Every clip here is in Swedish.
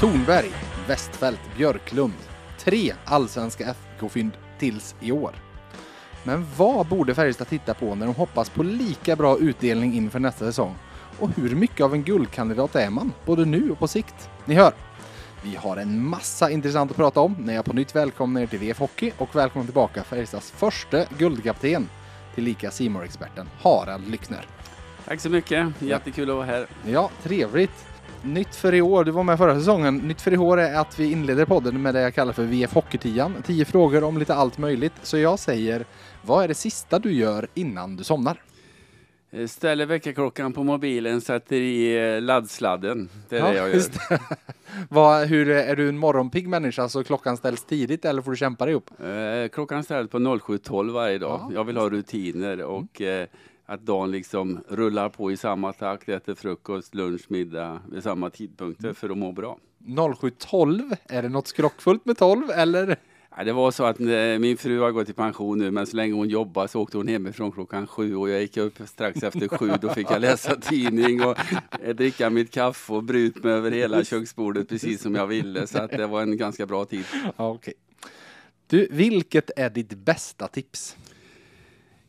Tornberg, Westfält, Björklund. Tre allsvenska FK-fynd tills i år. Men vad borde Färjestad titta på när de hoppas på lika bra utdelning inför nästa säsong? Och hur mycket av en guldkandidat är man, både nu och på sikt? Ni hör, vi har en massa intressant att prata om när jag på nytt välkomnar er till VF Hockey och välkommen tillbaka Färjestads första guldkapten, tillika simor experten Harald Lyckner. Tack så mycket, jättekul att vara här. Ja, trevligt. Nytt för i år, du var med förra säsongen. Nytt för i år är att vi inleder podden med det jag kallar för VF Hockey-tian. Tio frågor om lite allt möjligt. Så jag säger, vad är det sista du gör innan du somnar? Eh, Ställer väckarklockan på mobilen, sätter i eh, laddsladden. Det är det jag gör. det. vad, hur, är du en morgonpigg människa så klockan ställs tidigt eller får du kämpa dig upp? Eh, Klockan ställs på 07.12 varje dag. Ja, jag vill ha rutiner och eh, att dagen liksom rullar på i samma takt, äter frukost, lunch, middag vid samma tidpunkter för att må bra. 07.12, är det något skrockfullt med 12 eller? Ja, det var så att eh, min fru har gått i pension nu, men så länge hon jobbar så åkte hon hemifrån klockan sju och jag gick upp strax efter sju. Då fick jag läsa tidning och eh, dricka mitt kaffe och bryt mig över hela köksbordet precis som jag ville. Så att det var en ganska bra tid. Ja, okej. Du, vilket är ditt bästa tips?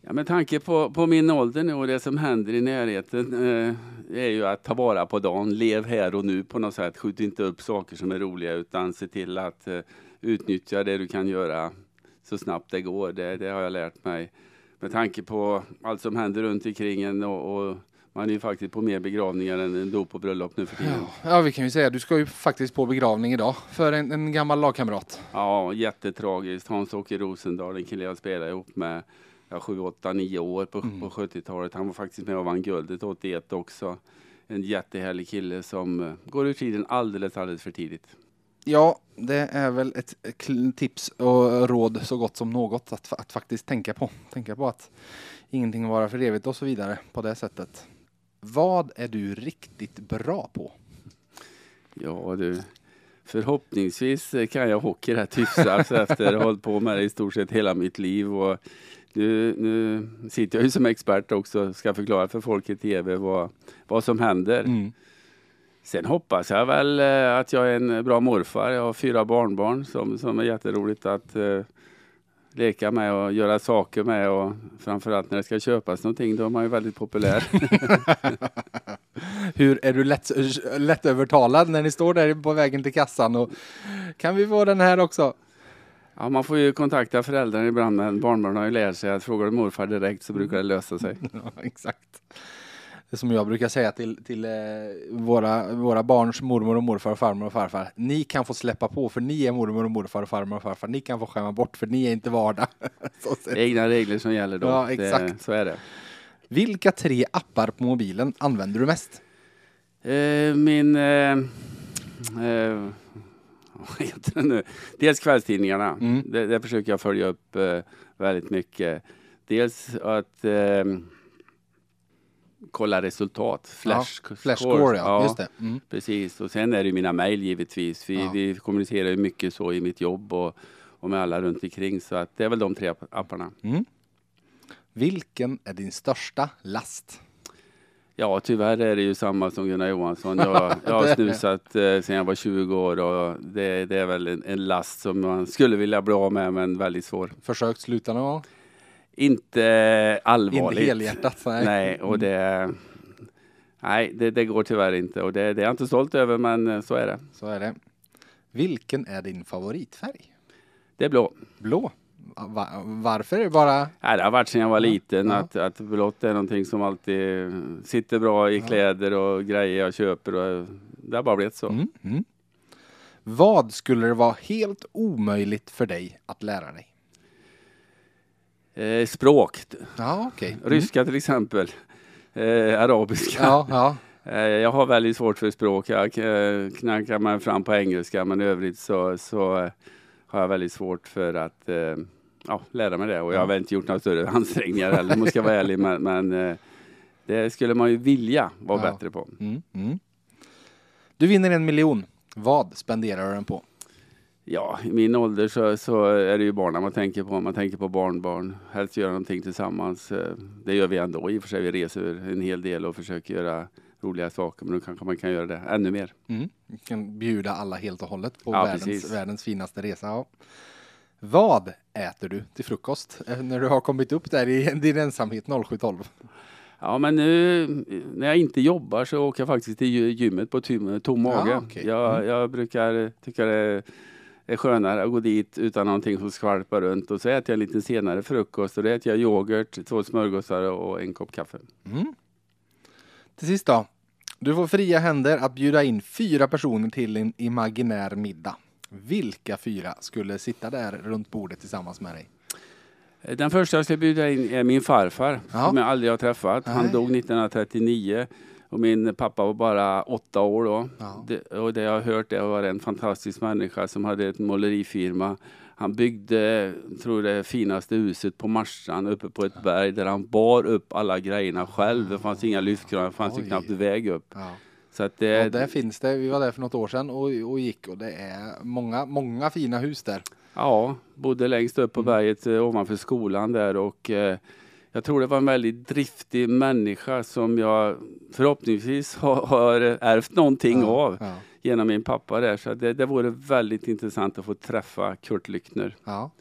Ja, med tanke på, på min ålder nu och det som händer i närheten eh, är ju att ta vara på dagen. Lev här och nu på något sätt. Skjut inte upp saker som är roliga utan se till att eh, utnyttja det du kan göra så snabbt det går. Det, det har jag lärt mig. Med tanke på allt som händer runt omkring en och, och man är ju faktiskt på mer begravningar än en dop och bröllop nu för tiden. Ja, ja, vi kan ju säga du ska ju faktiskt på begravning idag för en, en gammal lagkamrat. Ja, jättetragiskt. Hans-Åke Rosendahl, en kille jag spelade ihop med ja, 7, 8, 9 år på, Mm. på 70-talet. Han var faktiskt med och vann guldet 81 också. En jättehärlig kille som eh, går ur tiden alldeles, alldeles för tidigt. Ja, det är väl ett tips och råd så gott som något att, att faktiskt tänka på. Tänka på att ingenting varar för evigt och så vidare på det sättet. Vad är du riktigt bra på? Ja du, förhoppningsvis kan jag hockey rätt hyfsat efter att ha hållit på med det i stort sett hela mitt liv. Och nu, nu sitter jag ju som expert också och ska förklara för folk i tv vad, vad som händer. Mm. Sen hoppas jag väl eh, att jag är en bra morfar. Jag har fyra barnbarn som, som är jätteroligt att eh, leka med och göra saker med. Och framförallt när det ska köpas någonting, då är man ju väldigt populär. Hur är du lätt, lättövertalad när ni står där på vägen till kassan och kan vi få den här också? Ja, man får ju kontakta föräldrarna ibland, men barnbarnen har ju lärt sig att frågar du morfar direkt så brukar det lösa sig. Ja, exakt. Det är som jag brukar säga till, till eh, våra, våra barns mormor och morfar och farmor och farfar. Ni kan få släppa på för ni är mormor och morfar och farmor och farfar. Ni kan få skämma bort för ni är inte vardag. Så sett. Egna regler som gäller då. Ja, exakt. Det, så är det. Vilka tre appar på mobilen använder du mest? Eh, min... Eh, eh, vad heter det nu? Dels kvällstidningarna. Mm. Det, det försöker jag följa upp eh, väldigt mycket. Dels att eh, kolla resultat. Flash, ja, flash score, ja. Just det. Mm. Precis. Och sen är det mina mejl givetvis. Vi, Ja. vi kommunicerar ju mycket så i mitt jobb och, och med alla runt omkring. Så att det är väl de tre app- apparna. Mm. Vilken är din största last? Ja, tyvärr är det ju samma som Gunnar Johansson. Jag, jag har snusat eh, sedan jag var 20 år och det, det är väl en, en last som man skulle vilja bli av med, men väldigt svår. Försökt sluta någon gång? Inte allvarligt. Inte helhjärtat? Nej. Nej, och det, nej det, det går tyvärr inte och det, det är jag inte stolt över, men eh, så är det. Så är det. Vilken är din favoritfärg? Det är blå. Blå. Va- varför? Är det bara... Nej, det har varit sedan jag var liten ja. att, att blått är någonting som alltid sitter bra i kläder och grejer jag köper. Och det har bara blivit så. Mm, mm. Vad skulle det vara helt omöjligt för dig att lära dig? Eh, språk. Ja, okej. Mm. Ryska till exempel. Eh, arabiska. Ja, ja. Eh, jag har väldigt svårt för språk. Jag eh, knackar mig fram på engelska men i övrigt så, så har jag väldigt svårt för att eh, ja, lära mig det. Och jag har väl inte gjort några större ansträngningar heller, om jag ska vara ärlig. Men, men eh, det skulle man ju vilja vara Ja. bättre på. Mm, mm. Du vinner en miljon. Vad spenderar du den på? Ja, i min ålder så, så är det ju barnen man tänker på. Man tänker på barnbarn. Helst göra någonting tillsammans. Eh, Det gör vi ändå i och för sig. Vi reser en hel del och försöker göra roliga saker. Men då kanske man kan göra det ännu mer. Mm. Vi kan bjuda alla helt och hållet på Ja, världens, världens finaste resa. Ja. Vad äter du till frukost eh, när du har kommit upp där i din ensamhet 0712? Ja, men nu när jag inte jobbar så åker jag faktiskt till gy- gymmet på tom, tom mage. Ja, jag, Mm. jag brukar tycka det är skönare att gå dit utan någonting som skvalpar runt. Och så äter jag en lite senare frukost och då äter jag yoghurt, två smörgåsar och en kopp kaffe. Mm. Till sist då. Du får fria händer att bjuda in fyra personer till en imaginär middag. Vilka fyra skulle sitta där runt bordet tillsammans med dig? Den första jag ska bjuda in är min farfar Ja. som jag aldrig har träffat. Han Nej. dog 1939 och min pappa var bara åtta år då. Ja. Det, och det jag har hört det var en fantastisk människa som hade en målerifirma. Han byggde, tror det finaste huset på Marstrand uppe på ett berg där han bar upp alla grejerna själv. Det fanns inga lyftkranar, det fanns knappt väg upp. Ja. Så att det, Och där finns det, vi var där för något år sedan och, och gick och det är många, många fina hus där. Ja, bodde längst upp på berget eh, ovanför skolan där och eh, jag tror det var en väldigt driftig människa som jag förhoppningsvis har, har ärvt någonting Ja, av Ja, genom min pappa där. Så det, det vore väldigt intressant att få träffa Kurt Lyckner. ja.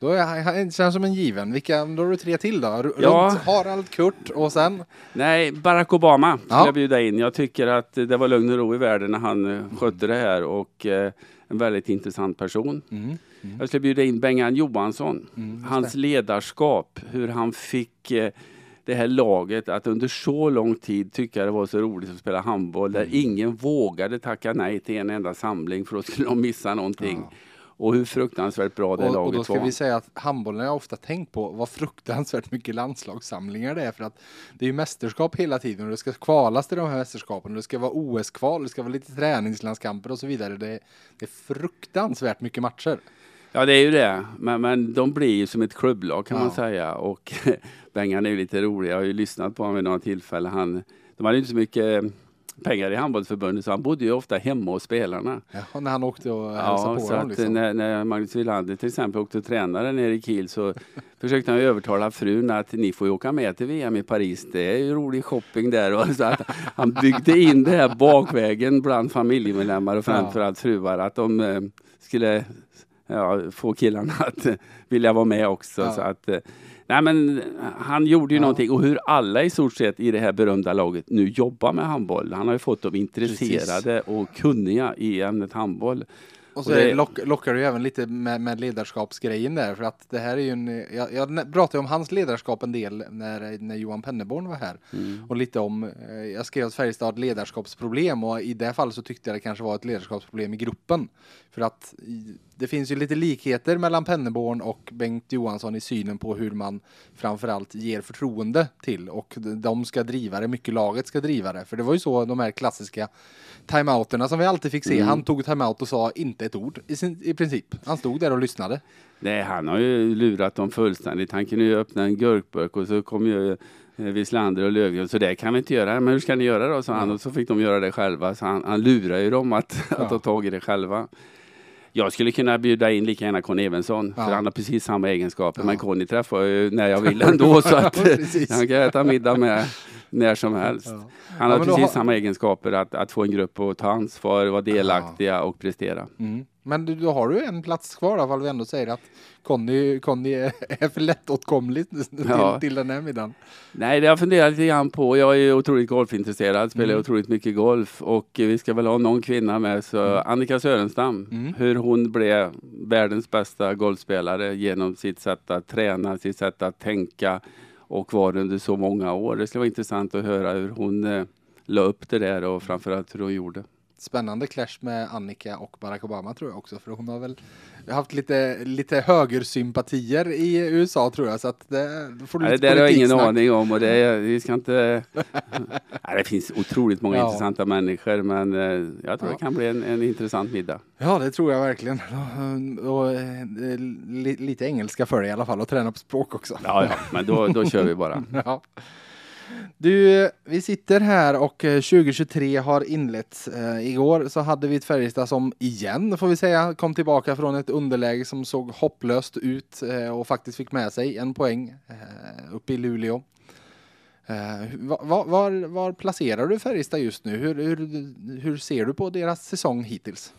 Då är han, känns som en given. Vilka, då har du tre till då? R- Ja. Runt Harald, Kurt och sen? Nej, Barack Obama skulle Ja. jag bjuda in. Jag tycker att det var lugn och ro i världen när han eh, skötte det här och eh, en väldigt intressant person. Mm. Jag skulle bjuda in Bengan Johansson. Mm, Hans det. ledarskap, hur han fick eh, det här laget att under så lång tid tycka det var så roligt att spela handboll där Mm. ingen vågade tacka nej till en enda samling för då skulle de missa någonting. Ja. Och hur fruktansvärt bra det Och, och laget då ska var. vi säga att handbollen har ofta tänkt på vad fruktansvärt mycket landslagssamlingar det är för att det är ju mästerskap hela tiden och det ska kvalas till de här mästerskapen och det ska vara OS-kval, det ska vara lite träningslandskamper och så vidare. Det, det är fruktansvärt mycket matcher. Ja det är ju det, men, men de blir ju som ett klubblag kan Ja. man säga. Och Bengan är ju lite rolig, jag har ju lyssnat på honom vid några tillfällen. Han, de hade ju inte så mycket pengar i handbollsförbundet så han bodde ju ofta hemma hos spelarna. Ja, när han åkte och hälsade Ja, på så dem liksom. när, när Magnus Wilander till exempel åkte och tränade nere i Kiel så försökte han ju övertala frun att ni får ju åka med till VM i Paris. Det är ju rolig shopping där. Och så att han byggde in det här bakvägen bland familjemedlemmar och framförallt fruar att de eh, skulle ja, få killarna att vilja vara med också. Ja. Så att, eh, nej men han gjorde ju Ja. någonting och hur alla i stort sett i det här berömda laget nu jobbar med handboll. Han har ju fått dem intresserade och kunniga i ämnet handboll. Och så och det- lock, lockar ju även lite med, med ledarskapsgrejen där för att det här är ju en, jag, jag pratade om hans ledarskap en del när, när Johan Penneborn var här Mm. och lite om, eh, jag skrev att Färjestad ledarskapsproblem och i det fallet så tyckte jag det kanske var ett ledarskapsproblem i gruppen. För att det finns ju lite likheter mellan Penneborn och Bengt Johansson i synen på hur man framförallt ger förtroende till och de ska driva det, mycket laget ska driva det. För det var ju så de här klassiska timeouterna som vi alltid fick se. Mm. Han tog timeout och sa inte ett ord i, sin, i princip. Han stod där och lyssnade. Nej, han har ju lurat dem fullständigt. Han kunde ju öppna en gurkburk och så kom ju Wislander och Löfgren. Så det kan vi inte göra. Men hur ska ni göra då? sa han. Och så fick de göra det själva. Så han, han lurar ju dem att, Ja. att ta tag i det själva. Jag skulle kunna bjuda in lika gärna Conny Evensson. Ja. För han har precis samma egenskaper. Ja. Men Conny träffar jag ju när jag vill ändå. så att han kan äta middag med när som helst. Ja. Han Ja, har då precis har- samma egenskaper. Att, att få en grupp att ta ansvar, vara delaktiga och prestera. Mm. Men du, då har du en plats kvar i alla vi ändå säger att Conny, Conny är för lättåtkomligt till, Ja. till den här middagen. Nej, det har jag funderat lite grann på. Jag är otroligt golfintresserad, spelar Mm. otroligt mycket golf och vi ska väl ha någon kvinna med. Så Annika Sörenstam, Mm. hur hon blev världens bästa golfspelare genom sitt sätt att träna, sitt sätt att tänka och var under så många år. Det skulle vara intressant att höra hur hon eh, la upp det där och framförallt hur hon gjorde. Spännande clash med Annika och Barack Obama tror jag också. För hon har väl haft lite, lite högersympatier i USA tror jag. Så att det, får du det lite där har jag ingen aning om och det, är- vi ska inte... Nej, det finns otroligt många Ja. intressanta människor men eh, jag tror Ja. det kan bli en, en intressant middag. Ja, det tror jag verkligen. Och, och, eh, li, lite engelska för dig i alla fall och träna på språk också. Ja, ja, men då, då kör vi bara. Ja. Du, vi sitter här och eh, 2023 har inletts. Eh, igår så hade vi ett Färjestad som igen, får vi säga, kom tillbaka från ett underläge som såg hopplöst ut eh, och faktiskt fick med sig en poäng eh, uppe i Luleå. Eh, var, var, var, placerar du Färjestad just nu? Hur, hur, hur ser du på deras säsong hittills?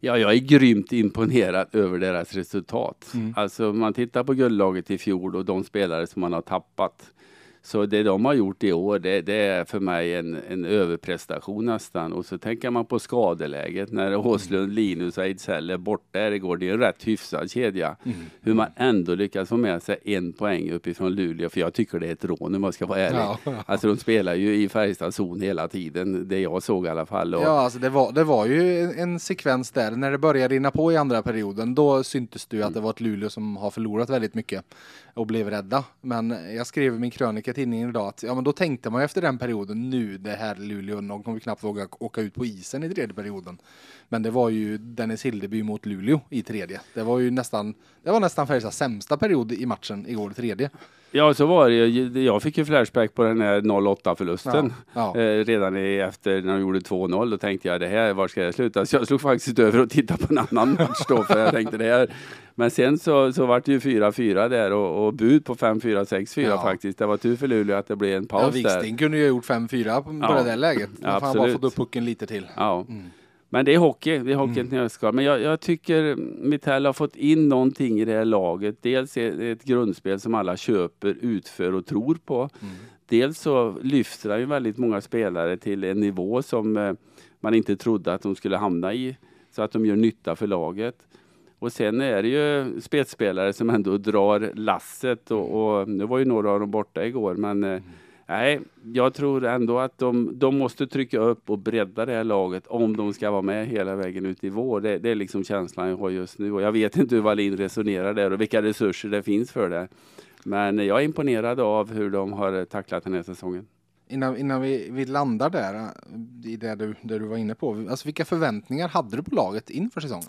Ja, jag är grymt imponerad över deras resultat. Mm. Alltså man tittar på guldlaget i fjol och de spelare som man har tappat. Så det de har gjort i år, det, det, är för mig en, en överprestation nästan. Och så tänker man på skadeläget när mm. Åslund, Linus och Ejdsell är borta igår. Det är en rätt hyfsad kedja. Mm. Hur man ändå lyckas få med sig en poäng uppifrån Luleå. För jag tycker det är ett rån om man ska vara ärlig. Ja, ja. Alltså de spelar ju i Färjestads zon hela tiden. Det jag såg i alla fall. Och... Ja, alltså det var, det var ju en, en, sekvens där när det började rinna på i andra perioden. Då syntes det ju att det var ett Luleå som har förlorat väldigt mycket och blev rädda. Men jag skrev min krönika tidningen idag att ja, men då tänkte man efter den perioden nu det här Luleå, de kommer knappt våga åka ut på isen i tredje perioden. Men det var ju Dennis Hildeby mot Luleå i tredje. Det var ju nästan, det var nästan Färjestads sämsta period i matchen igår, tredje. Ja, så var det Jag fick ju flashback på den här 0-8 förlusten. Ja, ja. Eh, redan i, efter när de gjorde 2-0. Då tänkte jag, det här, var ska jag sluta? Så jag slog faktiskt över och tittade på en annan match då. För jag tänkte det här. Men sen så, så var det ju 4-4 där och, och bud på 5-4, 6-4 ja. faktiskt. Det var tur för Luleå att det blev en paus ja, där. kunde ju ha gjort 5-4 på, på det där läget. Absolut. Han bara fått upp pucken lite till. Mm. Men det är hockey, det är hockey mm. nötskal. Men jag, jag tycker Mitell har fått in någonting i det här laget. Dels är det ett grundspel som alla köper, utför och tror på. Mm. Dels så lyfter han ju väldigt många spelare till en nivå som eh, man inte trodde att de skulle hamna i. Så att de gör nytta för laget. Och sen är det ju spetsspelare som ändå drar lasset och, och nu var ju några av dem borta igår men eh, mm Nej, jag tror ändå att de, de måste trycka upp och bredda det här laget om de ska vara med hela vägen ut i vår. Det, det är liksom känslan jag har just nu och jag vet inte hur Wallin resonerar där och vilka resurser det finns för det. Men jag är imponerad av hur de har tacklat den här säsongen. Innan, innan vi, vi landar där, i det du, det du var inne på, alltså vilka förväntningar hade du på laget inför säsongen?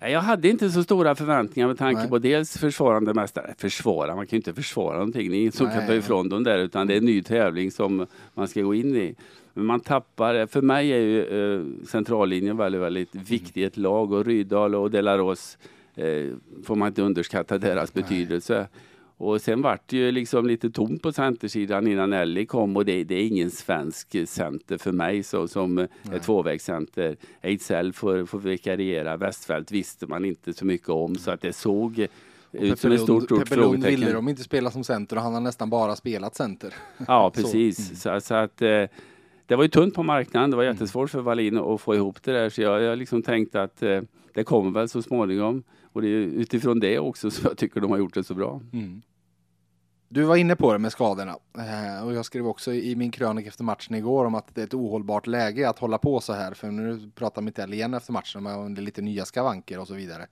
Jag hade inte så stora förväntningar med tanke Nej. på dels försvarande mästare. Försvara, man kan ju inte försvara någonting. Det är ingen som kan ta ifrån dem där utan det är en ny tävling som man ska gå in i. Men man tappar, för mig är ju eh, centrallinjen väldigt, väldigt viktig i ett lag och Rydahl och Delaros eh, får man inte underskatta deras betydelse. Och sen vart det ju liksom lite tomt på centersidan innan Ellie kom och det, det är ingen svensk center för mig så, som Nej. är tvåvägscenter. Ejdsell får, får vikariera, Westfält visste man inte så mycket om så att det såg ut som ett stort, stort frågetecken. ville de inte spela som center och han har nästan bara spelat center. Ja, precis. så. Mm. Så, så, att eh, det var ju tunt på marknaden. Det var mm. jättesvårt för Wallin att få ihop det där så jag, jag liksom tänkte att eh, det kommer väl så småningom. Och det är utifrån det också som jag tycker de har gjort det så bra. Mm. Du var inne på det med skadorna eh, och jag skrev också i min krönika efter matchen igår om att det är ett ohållbart läge att hålla på så här. För nu pratar Mitell igen efter matchen om det lite nya skavanker och så vidare.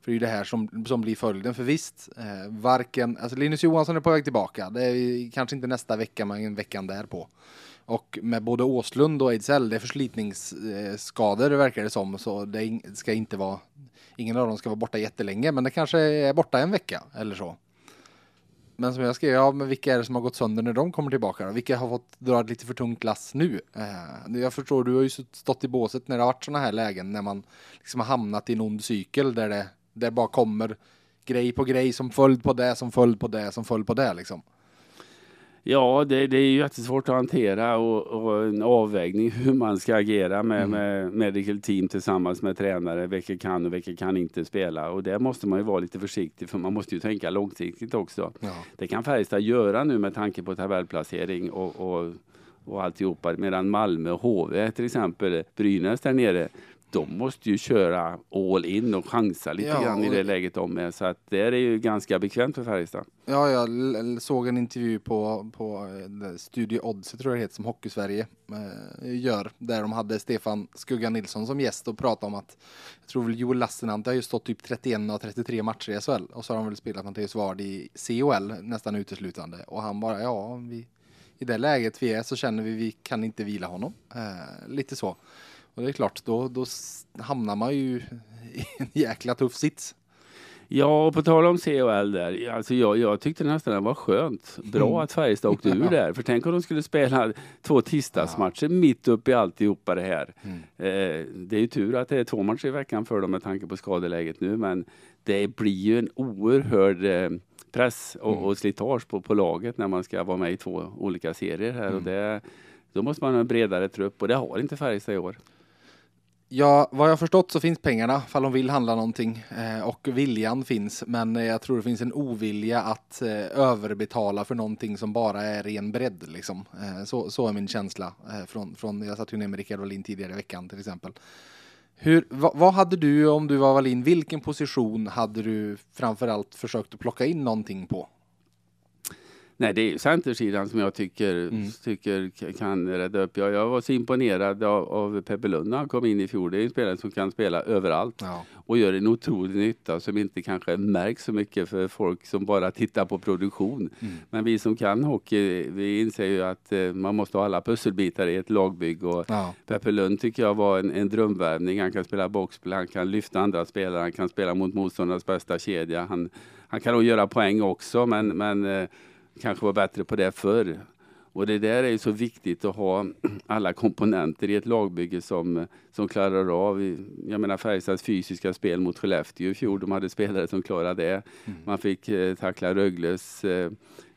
För det är ju det här som, som blir följden. För visst, eh, varken, alltså Linus Johansson är på väg tillbaka. Det är kanske inte nästa vecka men veckan därpå. Och med både Åslund och Ejdsell, det är förslitningsskador eh, verkar det som. Så det ska inte vara, ingen av dem ska vara borta jättelänge men det kanske är borta en vecka eller så. Men som jag skrev, ja, men vilka är det som har gått sönder när de kommer tillbaka? Då? Vilka har fått dra ett lite för tungt lass nu? Eh, jag förstår, du har ju stått i båset när det har varit sådana här lägen när man liksom har hamnat i en ond cykel där det, där bara kommer grej på grej som följd på det, som följd på det, som följd på det liksom. Ja, det, det är ju jättesvårt att hantera och, och, en avvägning hur man ska agera med, mm. med medical team tillsammans med tränare. Vilka kan och vilka kan inte spela och där måste man ju vara lite försiktig för man måste ju tänka långsiktigt också. Ja. Det kan Färjestad göra nu med tanke på tabellplacering och, och, och alltihopa medan Malmö och HV till exempel, Brynäs där nere, de måste ju köra all in och chansa lite ja, grann i det läget de är. Så att det är ju ganska bekvämt för Färjestad. Ja, jag såg en intervju på, på eh, Studio Odds, tror jag det heter, som Hockeysverige eh, gör. Där de hade Stefan Skugga Nilsson som gäst och pratade om att jag tror väl Joel Lassinantti har ju stått typ 31 av 33 matcher i SHL och så har de väl spelat Mattias Ward i COL nästan uteslutande och han bara ja, vi, i det läget vi är så känner vi vi kan inte vila honom. Eh, lite så. Och det är klart, då, då hamnar man ju i en jäkla tuff sits. Ja, och på tal om CHL där. Alltså jag, jag tyckte nästan det var skönt. Bra Mm. att Färjestad åkte ur där. För tänk om de skulle spela två tisdagsmatcher mitt upp i alltihopa det här. Mm. Eh, det är ju tur att det är två matcher i veckan för dem med tanke på skadeläget nu. Men det blir ju en oerhörd eh, press och, Mm. och slitage på, på laget när man ska vara med i två olika serier här. Mm. Och det, då måste man ha en bredare trupp och det har inte Färjestad i år. Ja, vad jag förstått så finns pengarna fall de vill handla någonting eh, och viljan finns. Men eh, jag tror det finns en ovilja att eh, överbetala för någonting som bara är ren bredd. Liksom. Eh, så, så är min känsla. Eh, från, från, jag satt ju ner med Rickard Wallin tidigare i veckan till exempel. Hur, vad, vad hade du om du var Wallin? Vilken position hade du framförallt försökt att plocka in någonting på? Nej, det är ju centersidan som jag tycker, Mm. tycker kan rädda upp. Jag, jag var så imponerad av, av Peppe Lund när han kom in i fjol. Det är en spelare som kan spela överallt Ja. och gör en otrolig nytta som inte kanske märks så mycket för folk som bara tittar på produktion. Mm. Men vi som kan hockey, vi inser ju att eh, man måste ha alla pusselbitar i ett lagbygge och Ja. Peppe Lund tycker jag var en, en drömvärvning. Han kan spela boxplay, han kan lyfta andra spelare, han kan spela mot motståndarnas bästa kedja. Han, han kan nog göra poäng också, men, men eh, kanske var bättre på det förr. Och det där är ju så viktigt att ha alla komponenter i ett lagbygge som, som klarar av, jag menar Färjestads fysiska spel mot Skellefteå i fjol, de hade spelare som klarade det. Mm. Man fick eh, tackla Rögles eh,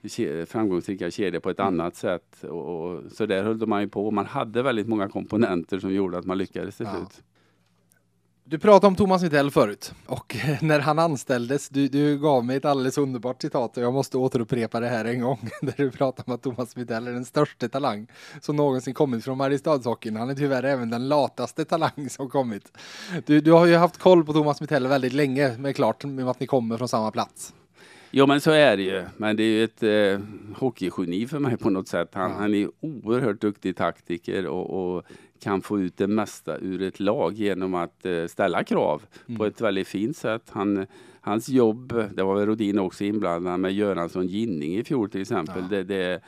ke- framgångsrika kedja på ett Mm. annat sätt. Och, och, så där höll man ju på. Man hade väldigt många komponenter som gjorde att man lyckades till Ja. slut. Du pratade om Thomas Mittell förut och när han anställdes, du, du gav mig ett alldeles underbart citat och jag måste återupprepa det här en gång. Där du pratar om att Thomas Mittell är den största talang som någonsin kommit från Mariestadshockeyn. Han är tyvärr även den lataste talang som kommit. Du, du har ju haft koll på Thomas Mittell väldigt länge, men klart med att ni kommer från samma plats. Jo men så är det ju. Men det är ju ett eh, hockeygeni för mig på något sätt. Han, han är oerhört duktig taktiker och, och kan få ut det mesta ur ett lag genom att eh, ställa krav Mm. på ett väldigt fint sätt. Han, hans jobb, det var väl Rodin också inblandad med Göransson Ginning i fjol till exempel. Ja. Det, det,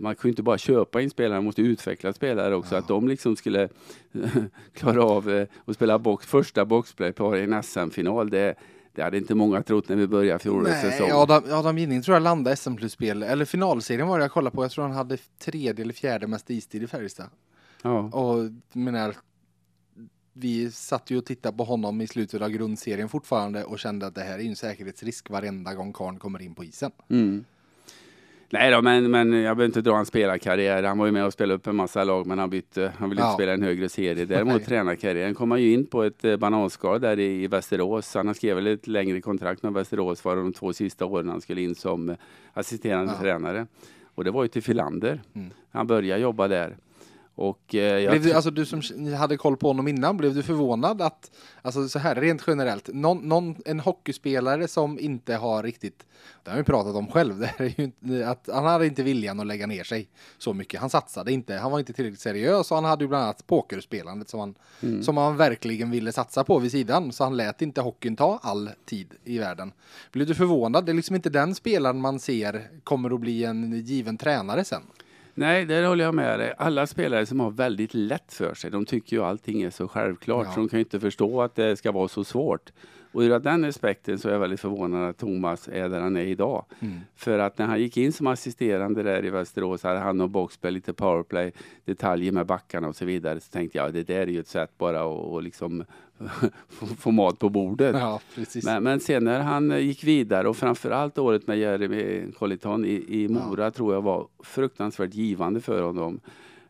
man kan ju inte bara köpa in spelare, man måste utveckla spelare också. Ja. Att de liksom skulle klara av eh, att spela box, första boxplay-par i en SM-final. Det, det hade inte många trott när vi började fjolårets säsong. Nej, Adam, Adam Ginning tror jag landade SM-slutspel, eller finalserien var det jag kollade på. Jag tror han hade tredje eller fjärde mest istid i Färjestad. Ja. Och menar, vi satt ju och tittade på honom i slutet av grundserien fortfarande och kände att det här är en säkerhetsrisk varenda gång Karn kommer in på isen. Mm. Nej då, men, men jag behöver inte dra en spelarkarriär. Han var ju med och spelade upp en massa lag, men han bytte. Han ville Ja. inte spela en högre serie. Däremot Nej. tränarkarriären kom han ju in på ett eh, bananskal där i, i Västerås. Han har skrivit ett längre kontrakt med Västerås var de två sista åren han skulle in som eh, assisterande Ja. tränare. Och det var ju till Filander. Mm. Han började jobba där. Och, eh, Blev du, alltså du som hade koll på honom innan, blev du förvånad att, alltså så här rent generellt, någon, någon, en hockeyspelare som inte har riktigt, det har vi pratat om själv, det är ju inte, att han hade inte viljan att lägga ner sig så mycket. Han satsade inte, han var inte tillräckligt seriös och han hade ju bland annat pokerspelandet som han, Mm. som han verkligen ville satsa på vid sidan, så han lät inte hockeyn ta all tid i världen. Blev du förvånad? Det är liksom inte den spelaren man ser kommer att bli en given tränare sen. Nej, där håller jag med dig. Alla spelare som har väldigt lätt för sig, de tycker ju allting är så självklart Ja. så de kan ju inte förstå att det ska vara så svårt. Och ur den aspekten så är jag väldigt förvånad att Thomas är där han är idag. Mm. För att när han gick in som assisterande där i Västerås hade han och boxplay, lite powerplay, detaljer med backarna och så vidare. Så tänkte jag, det där är ju ett sätt bara att att liksom få, mat på bordet. Ja. Men, men sen när han eh, gick vidare och framförallt året med Jeremy Colliton i, i Mora tror jag var fruktansvärt givande för honom.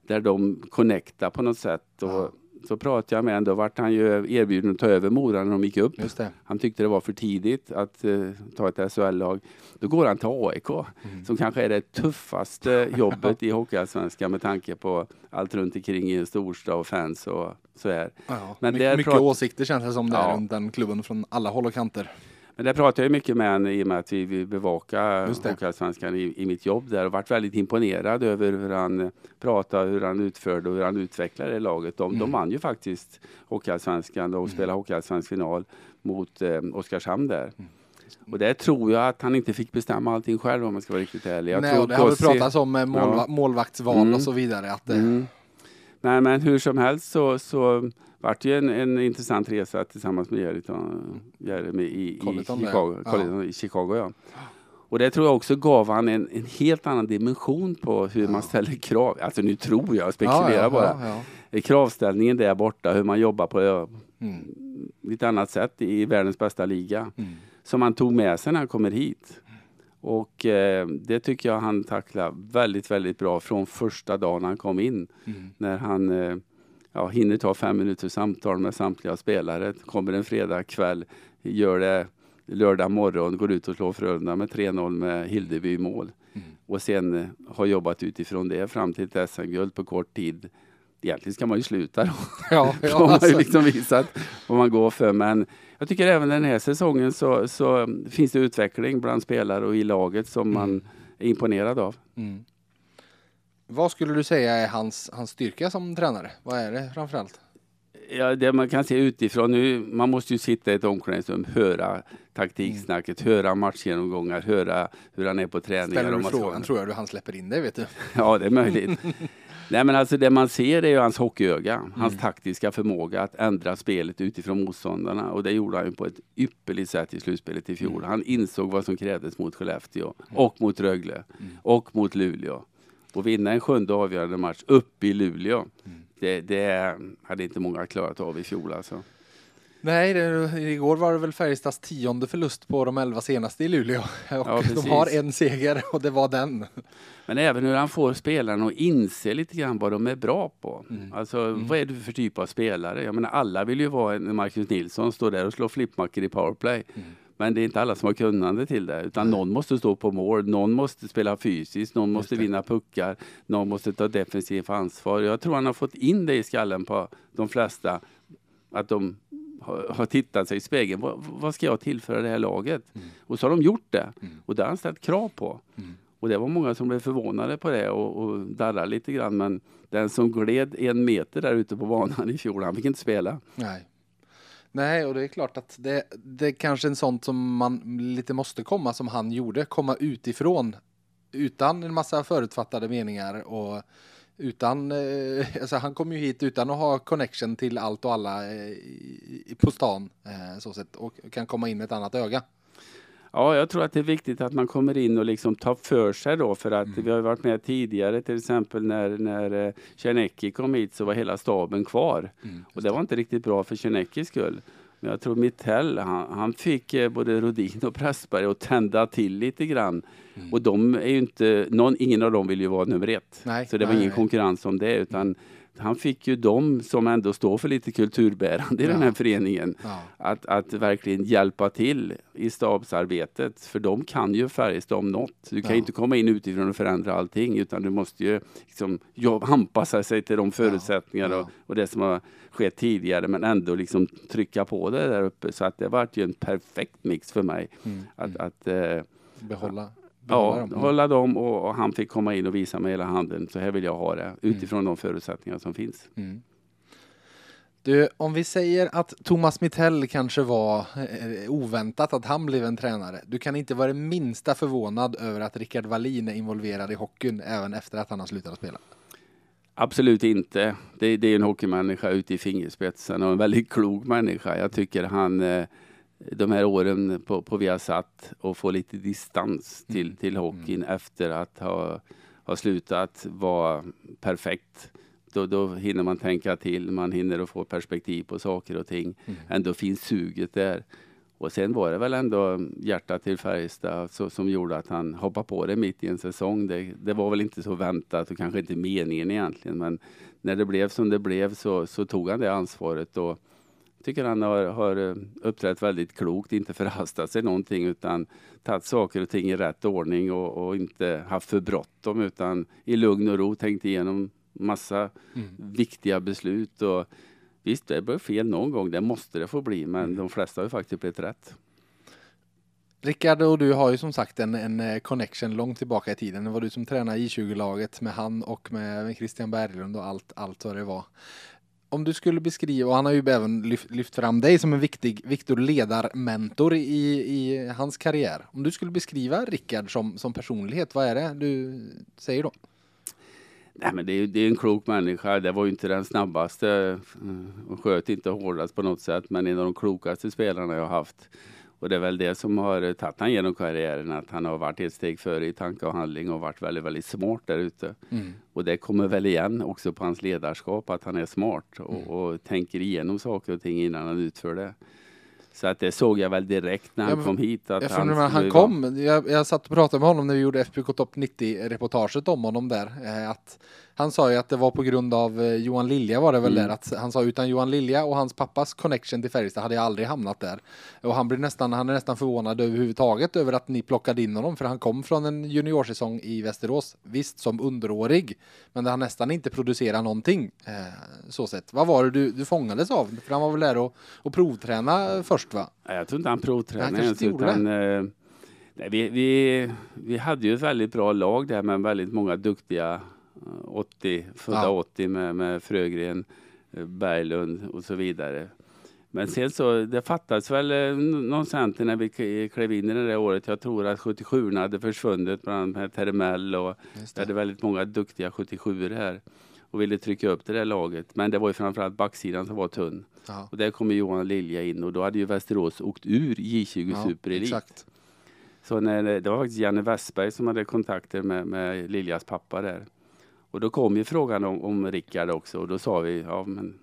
Där de connectade på något sätt. Och Ja. Så pratade jag med honom, då vart han ju erbjuden att ta över Mora när de gick upp. Han tyckte det var för tidigt att eh, ta ett SHL-lag. Då går han till AIK Mm. som kanske är det tuffaste jobbet i Hockeyallsvenskan med tanke på allt runt omkring i en storstad och fans och så här. Ja, Men mycket prat- åsikter känns det som det Ja. runt den klubben från alla håll och kanter. Men det pratar jag mycket med henne i och med att vi vill bevaka Just det. Hockeyallsvenskan i, i mitt jobb där och varit väldigt imponerad över hur han eh, pratade, hur han utförde och hur han utvecklade det laget. De, Mm. de vann ju faktiskt Hockeyallsvenskan och spelade Hockeyallsvensk final mot eh, Oskarshamn där. Mm. Och det tror jag att han inte fick bestämma allting själv om man ska vara riktigt ärlig. Jag Nej, och det har väl Gossi- pratats om eh, målva- Ja. målvaktsval Mm. och så vidare. Att, eh, Mm. Nej, men hur som helst så, så vart ju en, en intressant resa tillsammans med Jeremy i, i, Colleton Chicago, ja. Colleton i Chicago. Ja. Och det tror jag också gav han en, en helt annan dimension på hur man ställer krav. Alltså nu tror jag, spekulerar ja, ja, bara. Ja, ja. Kravställningen där borta, hur man jobbar på Mm. lite annat sätt i världens bästa liga. Mm. Som han tog med sig när han kommer hit. Och eh, det tycker jag han tacklar väldigt, väldigt bra från första dagen han kom in. Mm. När han eh, ja, hinner ta fem minuters samtal med samtliga spelare. Kommer en fredag kväll, gör det lördag morgon, går ut och slår Frölunda med 3-0 med Hildeby i mål. Mm. Och sen eh, har jobbat utifrån det fram till ett SM-guld på kort tid. Egentligen ska man ju sluta då. Ja, ja, har man ju alltså. liksom visat vad man går för. Men jag tycker även den här säsongen så, så finns det utveckling bland spelare och i laget som man Mm. är imponerad av. Mm. Vad skulle du säga är hans, hans styrka som tränare? Vad är det framförallt? Ja, det man kan se utifrån nu, man måste ju sitta i ett omklädningsrum, höra taktiksnacket, höra matchgenomgångar, höra hur han är på träningar. Ställer du frågan tror jag du han släpper in dig vet du. Ja, det är möjligt. Nej, men alltså det man ser är ju hans hockeyöga, hans Mm. taktiska förmåga att ändra spelet utifrån motståndarna. Och det gjorde han ju på ett ypperligt sätt i slutspelet i fjol. Mm. Han insåg vad som krävdes mot Skellefteå och mot Rögle Mm. och mot Luleå. Och vinna en sjunde avgörande match uppe i Luleå, Mm. det, det hade inte många klarat av i fjol alltså. Nej, det, igår var det väl Färjestads tionde förlust på de elva senaste i Luleå. Och Ja, de har en seger och det var den. Men även hur han får spelarna att inse lite grann vad de är bra på. Mm. Alltså Mm. vad är du för typ av spelare? Jag menar alla vill ju vara en Marcus Nilsson, stå där och slå flippmackor i powerplay. Mm. Men det är inte alla som har kunnande till det. Utan någon måste stå på mål, någon måste spela fysiskt, någon måste vinna puckar, någon måste ta defensivt ansvar. Jag tror han har fått in det i skallen på de flesta. Att de har, har tittat sig i spegeln. Vad, vad ska jag tillföra det här laget? Mm. Och så har de gjort det. Mm. Och det har han ställt krav på. Mm. Och det var många som blev förvånade på det och, och darrade lite grann. Men den som gled en meter där ute på banan i fjol, han fick inte spela. Nej. Nej, och det är klart att det, det är kanske en sånt som man lite måste komma som han gjorde, komma utifrån utan en massa förutfattade meningar och utan, eh, alltså han kom ju hit utan att ha connection till allt och alla eh, på stan eh, så sett och kan komma in med ett annat öga. Ja, jag tror att det är viktigt att man kommer in och liksom tar för sig då för att Mm. vi har varit med tidigare till exempel när, när eh, Czernecki kom hit så var hela staben kvar. Och det var inte riktigt bra för Czerneckis skull. Men jag tror Mittell, han, han fick eh, både Rodin och Pressberg att tända till lite grann. Mm. Och de är inte, någon, ingen av dem vill ju vara nummer ett. Nej, Så det var nej, ingen nej. konkurrens om det utan han fick ju dem som ändå står för lite kulturbärande i den Ja. här föreningen Ja. att, att verkligen hjälpa till i stabsarbetet. För de kan ju Färjestad om något. Du kan Ja. inte komma in utifrån och förändra allting utan du måste ju liksom, jobb, anpassa sig till de förutsättningar. Och, och det som har skett tidigare men ändå liksom trycka på det där uppe. Så att det vart ju en perfekt mix för mig. Mm. Att, att eh, behålla ja, dem. Mm. hålla dem och, och han fick komma in och visa med hela handen. Så här vill jag ha det utifrån de förutsättningar som finns. Mm. Du, om vi säger att Thomas Mittell kanske var eh, oväntat att han blev en tränare. Du kan inte vara det minsta förvånad över att Rickard Wallin är involverad i hockeyn även efter att han har slutat spela. Absolut inte. Det, det är en hockeymänniska ute i fingerspetsen och en väldigt klok människa. Jag tycker han eh, de här åren på, på Viasat och få lite distans till, Mm. till hockeyn efter att ha, ha slutat var perfekt. Då, då hinner man tänka till, man hinner att få perspektiv på saker och ting. Mm. Ändå finns suget där. Och sen var det väl ändå hjärtat till Färjestad så, som gjorde att han hoppade på det mitt i en säsong. Det, det var väl inte så väntat och kanske inte meningen egentligen. Men när det blev som det blev så, så tog han det ansvaret. Och tycker han har, har eh, uppträtt väldigt klokt, inte förhastat sig någonting utan tagit saker och ting i rätt ordning och, och inte haft för bråttom utan i lugn och ro tänkt igenom massa Mm. viktiga beslut. Och visst, det blir fel någon gång, det måste det få bli, men de flesta har ju faktiskt blivit rätt. Rickard och du har ju som sagt en, en eh, connection långt tillbaka i tiden. Det var du som tränade I20-laget med han och med, med Christian Berglund och allt, allt vad det var. Om du skulle beskriva, och han har ju även lyft, lyft fram dig som en viktig, viktig ledarmentor i, i hans karriär. Om du skulle beskriva Rickard som, som personlighet, vad är det du säger då? Nej, men det är, det är en klok människa. Det var ju inte den snabbaste eh, och sköt inte hårdast på något sätt, men en av de klokaste spelarna jag har haft. Och det är väl det som har tagit han genom karriären, att han har varit ett steg före i tanke och handling och varit väldigt, väldigt smart där ute. Mm. Och det kommer väl igen också på hans ledarskap, att han är smart och, mm. och tänker igenom saker och ting innan han utför det. Så att det såg jag väl direkt när han ja, kom hit. Att han, när han kom, jag, jag satt och pratade med honom när vi gjorde FBK Topp 90 reportaget om honom där. Eh, att han sa ju att det var på grund av eh, Johan Lilja var det väl mm. där att han sa utan Johan Lilja och hans pappas connection till Färjestad hade jag aldrig hamnat där. Och han blir nästan, han är nästan förvånad överhuvudtaget över att ni plockade in honom för han kom från en juniorsäsong i Västerås. Visst som underårig, men där han nästan inte producerar någonting. Eh, så sett. Vad var det du, du fångades av? För han var väl där och, och provträna först va? Jag tror inte han provtränade ens utan eh, nej, vi, vi, vi hade ju ett väldigt bra lag där med väldigt många duktiga 80, födda ja. 80 med, med Frögren, eh, Berglund och så vidare. Men sen så, det fattades väl eh, någon center när vi klev in i det där året. Jag tror att 77 hade försvunnit, bland annat med Termell och vi hade väldigt många duktiga 77 här och ville trycka upp det där laget. Men det var ju framförallt backsidan som var tunn. Ja. Och där kom Johan Lilja in och då hade ju Västerås åkt ur J20 ja, Super Elite. Så när, det var faktiskt Janne Westberg som hade kontakter med, med Liljas pappa där. Och då kom ju frågan om, om Rickard också och då sa vi, ja men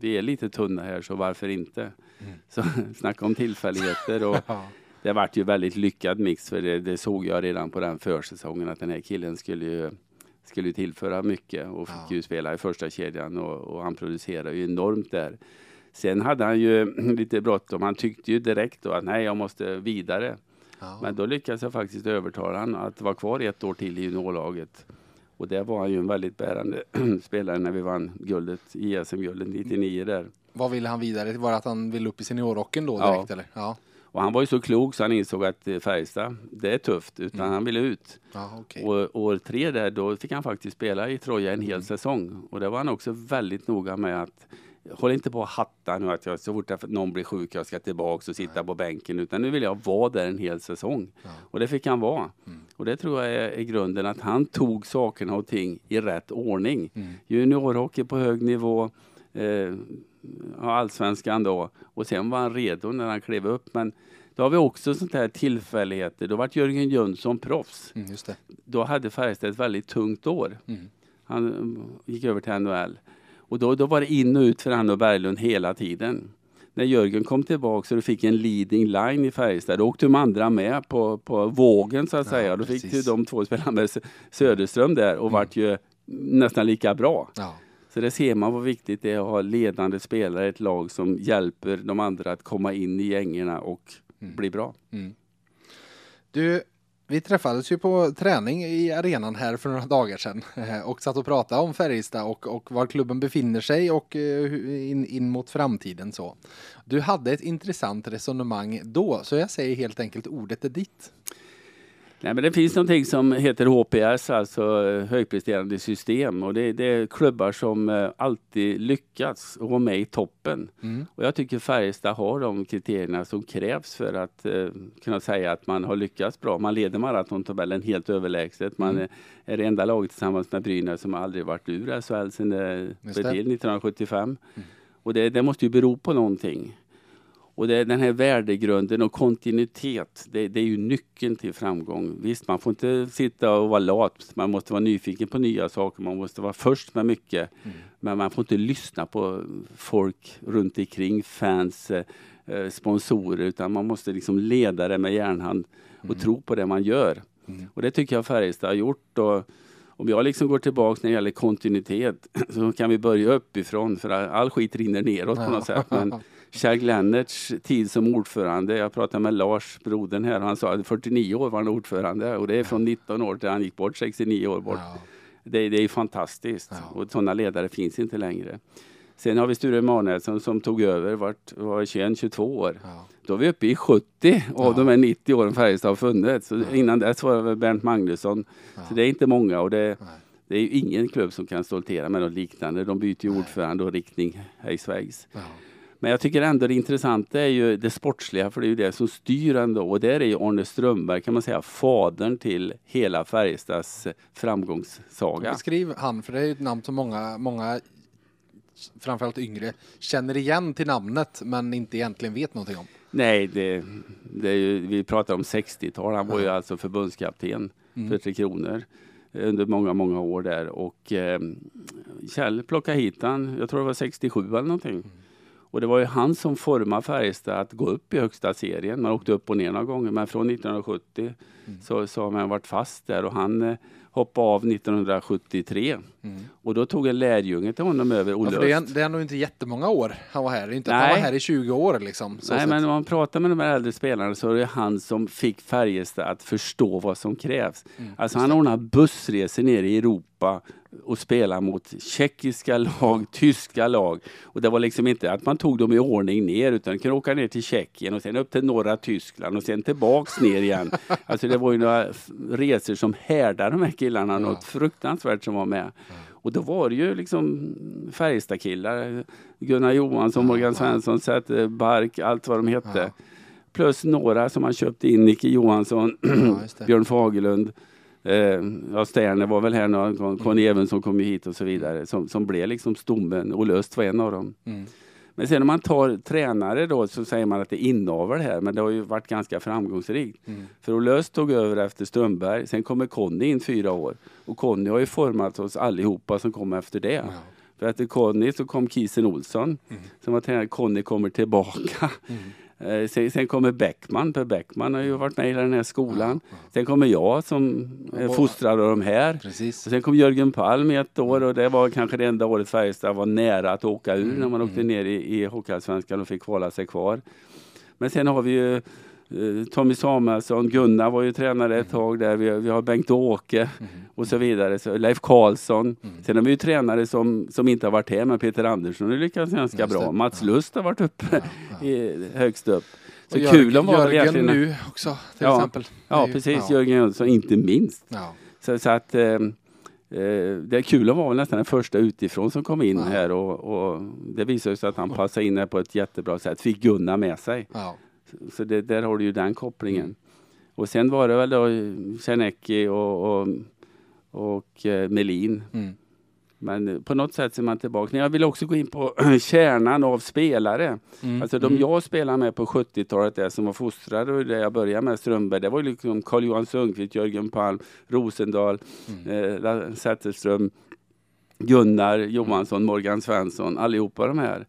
vi är lite tunna här så varför inte? Mm. Så snacka om tillfälligheter och det vart ju väldigt lyckad mix för det, det, såg jag redan på den försäsongen att den här killen skulle ju, skulle tillföra mycket och fick ja. ju spela i första kedjan och, och han producerade ju enormt där. Sen hade han ju lite bråttom. Han tyckte ju direkt då att nej, jag måste vidare. Ja. Men då lyckades jag faktiskt övertala honom att vara kvar ett år till i juniorlaget. Och där var han ju en väldigt bärande spelare när vi vann guldet, ISM-guldet 99 där. Vad ville han vidare? Var det att han ville upp i seniorrocken då direkt ja. eller? Ja. Och han var ju så klok så han insåg att eh, Färjestad, det är tufft, utan mm. han ville ut. Ja, okay. Och år tre där, då fick han faktiskt spela i Troja en hel mm. säsong. Och det var han också väldigt noga med att håll inte på att hatta nu att jag, så fort någon blir sjuk jag ska tillbaka och sitta Nej. på bänken utan nu vill jag vara där en hel säsong. Ja. Och det fick han vara. Mm. Och det tror jag är, är, grunden att han tog sakerna och ting i rätt ordning. Mm. Juniorhockey på hög nivå, eh, allsvenskan då och sen var han redo när han klev upp. Men då har vi också sånt här tillfälligheter. Då var Jörgen Jönsson proffs. Mm, då hade Färjestad ett väldigt tungt år. Mm. Han eh, gick över till NHL. Och då, då var det in och ut för han och Berglund hela tiden. När Jörgen kom tillbaka och du fick en leading line i Färjestad, då åkte de andra med på, på vågen så att ja, säga. Då precis. fick ju de två spela med Söderström där och mm. vart ju nästan lika bra. Ja. Så det ser man vad viktigt det är att ha ledande spelare i ett lag som hjälper de andra att komma in i gängerna och mm. bli bra. Mm. Du, vi träffades ju på träning i arenan här för några dagar sedan eh, och satt och pratade om Färjestad och, och var klubben befinner sig och eh, in, in mot framtiden så. Du hade ett intressant resonemang då, så jag säger helt enkelt ordet är ditt. Nej, men det finns någonting som heter HPS, alltså eh, högpresterande system. Och det, det är klubbar som eh, alltid lyckats och vara med i toppen. Mm. Och jag tycker Färjestad har de kriterierna som krävs för att uh, kunna säga att man har lyckats bra. Man leder maratontabellen helt överlägset. Man mm. är det enda laget tillsammans med Brynäs som aldrig varit ur SHL sedan det blev till 1975. Mm. Och det, det måste ju bero på någonting. Och det, den här värdegrunden och kontinuitet, det, det, är ju nyckeln till framgång. Visst, man får inte sitta och vara lat. Man måste vara nyfiken på nya saker. Man måste vara först med mycket. Mm. Men man får inte lyssna på folk runt omkring, fans, eh, eh, sponsorer, utan man måste liksom leda det med järnhand och mm. tro på det man gör. Mm. Och det tycker jag Färjestad har gjort. Och, om jag liksom går tillbaka när det gäller kontinuitet så kan vi börja uppifrån för all skit rinner neråt på något sätt. Men Kjell Glennerts tid som ordförande. Jag pratade med Lars, brodern här, han sa att 49 år var han ordförande och det är från 19 år till han gick bort, 69 år bort. Ja. Det, det, är fantastiskt ja. och sådana ledare finns inte längre. Sen har vi Sture Emanuelsson som tog över, vart, var 21-22 år. Ja. Då är vi uppe i 70 av ja. de här 90 åren Färjestad har funnits. Innan dess var det Bernt Magnusson. Så det är inte många och det, det är ingen klubb som kan stoltera med något liknande. De byter ju ordförande och riktning hejsvägs. Men jag tycker ändå det intressanta är ju det sportsliga, för det är ju det som styr ändå. Och där är ju Arne Strömberg, kan man säga, fadern till hela Färjestads framgångssaga. Beskriv han, för det är ju ett namn som många, många framförallt yngre, känner igen till namnet men inte egentligen vet någonting om. Nej, det, det ju, vi pratar om 60-tal. Han var ju alltså förbundskapten mm. för Tre Kronor under många, många år där. Och eh, Kjell plockade hit han, jag tror det var 67 eller någonting. Mm. Och det var ju han som formade Färjestad att gå upp i högsta serien. Man åkte upp och ner några gånger, men från 1970 mm. så, så har man varit fast där och han eh, hoppade av 1973. Mm. Och då tog en lärjunge till honom över, Olle ja, det, är, det är nog inte jättemånga år han var här. Inte att han var här i 20 år liksom. Nej, sätt. men om man pratar med de här äldre spelarna så är det han som fick Färjestad att förstå vad som krävs. Mm, alltså han ordnade bussresor ner i Europa och spela mot tjeckiska lag, tyska lag. Och det var liksom inte att man tog dem i ordning ner utan kunde åka ner till Tjeckien och sen upp till norra Tyskland och sen tillbaks ner igen. Alltså det var ju några resor som härdade de här killarna ja. något fruktansvärt som var med. Ja. Och då var det ju liksom Färjestadkillar, Gunnar Johansson, Morgan Svensson, Säte, Bark, allt vad de hette. Ja. Plus några som man köpte in, Nicke Johansson, Björn Fagerlund. Eh, ja, Sterner var väl här någon gång, Conny mm. Evensson kom ju hit och så vidare. Som, som blev liksom stommen. och Löst var en av dem. Mm. Men sen om man tar tränare då så säger man att det är inavel här, men det har ju varit ganska framgångsrikt. Mm. För Olös tog över efter Strömberg, sen kommer Conny in fyra år. Och Conny har ju format oss allihopa som kom efter det. Mm. För efter Conny så kom Kisen Olsson, mm. som var tränare. Conny kommer tillbaka. Mm. Eh, sen, sen, kommer Bäckman, Per Bäckman har ju varit med i den här skolan. Sen kommer jag som är fostrad av de här. Precis. Och sen kom Jörgen Palm i ett år och det var kanske det enda året Färjestad var nära att åka ur mm, när man åkte mm. ner i, i Hockeyallsvenskan och fick kvala sig kvar. Men sen har vi ju Eh, Tommy Samuelsson, Gunnar var ju tränare ett tag där, vi, vi har Bengt-Åke mm. och så vidare. Så Leif Karlsson. Mm. Sen har vi ju tränare som, som inte har varit här, men Peter Andersson har lyckats ganska bra. Mats Lust har varit uppe ja, ja. I, högst upp. Så och kul var Jörgen nu också till ja, exempel. Ja, ju, precis. Ja. Jörgen Jönsson inte minst. Ja. Så, så, att eh, eh det kul var väl nästan den första utifrån som kom in här och, och det visade sig att han passade in här på ett jättebra sätt. Fick Gunnar med sig. Så det, där har du ju den kopplingen. Och sen var det väl då Czernecki och, och, och eh, Melin. Mm. Men på något sätt ser man tillbaka. Jag vill också gå in på kärnan av spelare. Mm. Alltså de mm. jag spelade med på 70-talet, det som var fostrade och det jag började med, Strömberg, det var liksom Carl-Johan Sundqvist, Jörgen Palm, Rosendahl, mm. eh, Zetterström, Gunnar Johansson, Morgan Svensson, allihopa de här.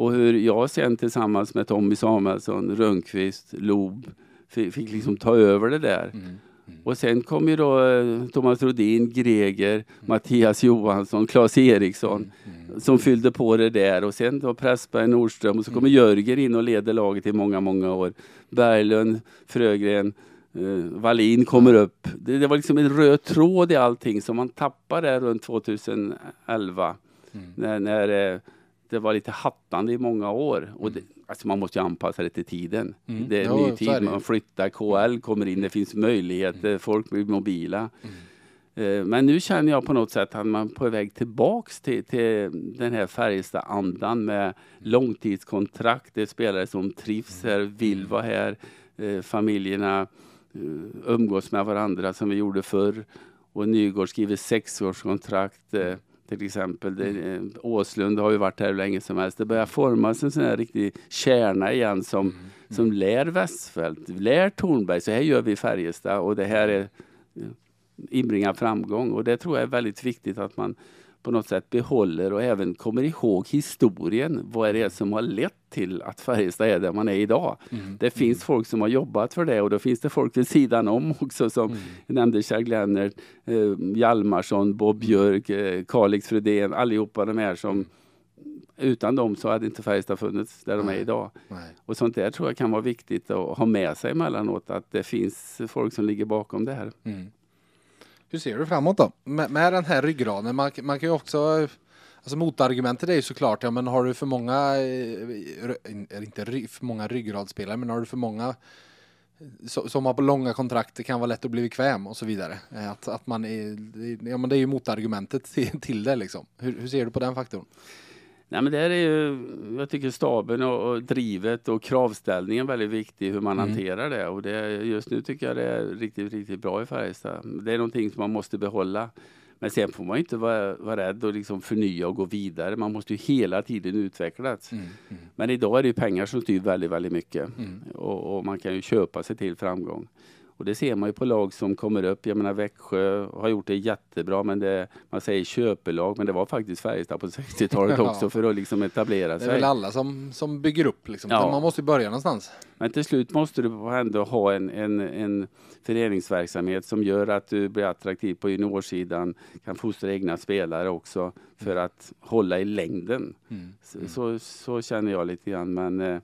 Och hur jag sen tillsammans med Tommy Samuelsson, Rönnqvist, Lob fick, fick liksom ta över det där. Mm. Mm. Och sen kom ju då eh, Thomas Rodin, Greger, mm. Mattias Johansson, Claes Eriksson mm. mm. som fyllde på det där. Och sen då Pressberg, Nordström och så kommer mm. Jörgen in och leder laget i många, många år. Berglund, Frögren, Uh, Wallin kommer upp. Det, det, var liksom en röd tråd i allting som man tappade runt 2011. Mm. När, när uh, det var lite hattande i många år. Och det, alltså man måste ju anpassa det till tiden. Mm. Det är en ny tid, man flyttar, KL kommer in, det finns möjligheter, mm. folk blir mobila. Mm. Eh, men nu känner jag på något sätt att man är på väg tillbaks till, till den här Färjestad-andan med långtidskontrakt. Det är spelare som trivs här, vill mm. vara här. Eh, familjerna eh, umgås med varandra som vi gjorde förr. Och Nygård skriver sexårskontrakt till exempel. Det, mm. eh, Åslund har ju varit här hur länge som helst. Det börjar formas en sån här riktig kärna igen som, mm. mm. som lär Westfält, lär Tornberg. Så här gör vi i Färjestad och det här är eh, inbringar framgång. Och det tror jag är väldigt viktigt att man på något sätt behåller och även kommer ihåg historien. Vad är det som har lett till att Färjestad är där man är idag? Mm. Det finns mm. folk som har jobbat för det och då finns det folk vid sidan om också som mm. nämnde Kjell Glenner, eh, Hjalmarsson, Bob Björk, eh, Kalix Fredén, allihopa de här som utan dem så hade inte Färjestad funnits där de är idag. Nej. Och sånt där tror jag kan vara viktigt att ha med sig emellanåt att det finns folk som ligger bakom det här. Mm. Hur ser du framåt då? Med, med den här ryggraden, man, man kan ju också Alltså motargumentet är ju såklart, ja men har du för många, eh, inte för många ryggradsspelare, men har du för många eh, som har på långa kontrakt, det kan vara lätt att bli bekväm och så vidare. Eh, att, att man är, ja men det är ju motargumentet till, till det liksom. Hur, hur ser du på den faktorn? Nej, men där är ju, jag tycker staben och, och drivet och kravställningen väldigt viktig hur man Mm. hanterar det. Och det, just nu tycker jag det är riktigt, riktigt bra i Färjestad. Det är någonting som man måste behålla. Men sen får man inte vara, vara rädd och liksom förnya och gå vidare. Man måste ju hela tiden utvecklas. Mm. Mm. Men idag är det pengar som styr väldigt, väldigt mycket. Mm. Och, och man kan ju köpa sig till framgång. Och det ser man ju på lag som kommer upp. Jag menar Växjö har gjort det jättebra men det, man säger köpelag men det var faktiskt Färjestad på 60-talet Ja. också för att liksom etablera Det är sig. väl alla som, som bygger upp liksom. Ja. Man måste börja någonstans. Men till slut måste du ändå ha en, en, en föreningsverksamhet som gör att du blir attraktiv på juniorsidan, kan fostra egna spelare också för att hålla i längden. Mm. Så, så, så känner jag lite grann. Men eh,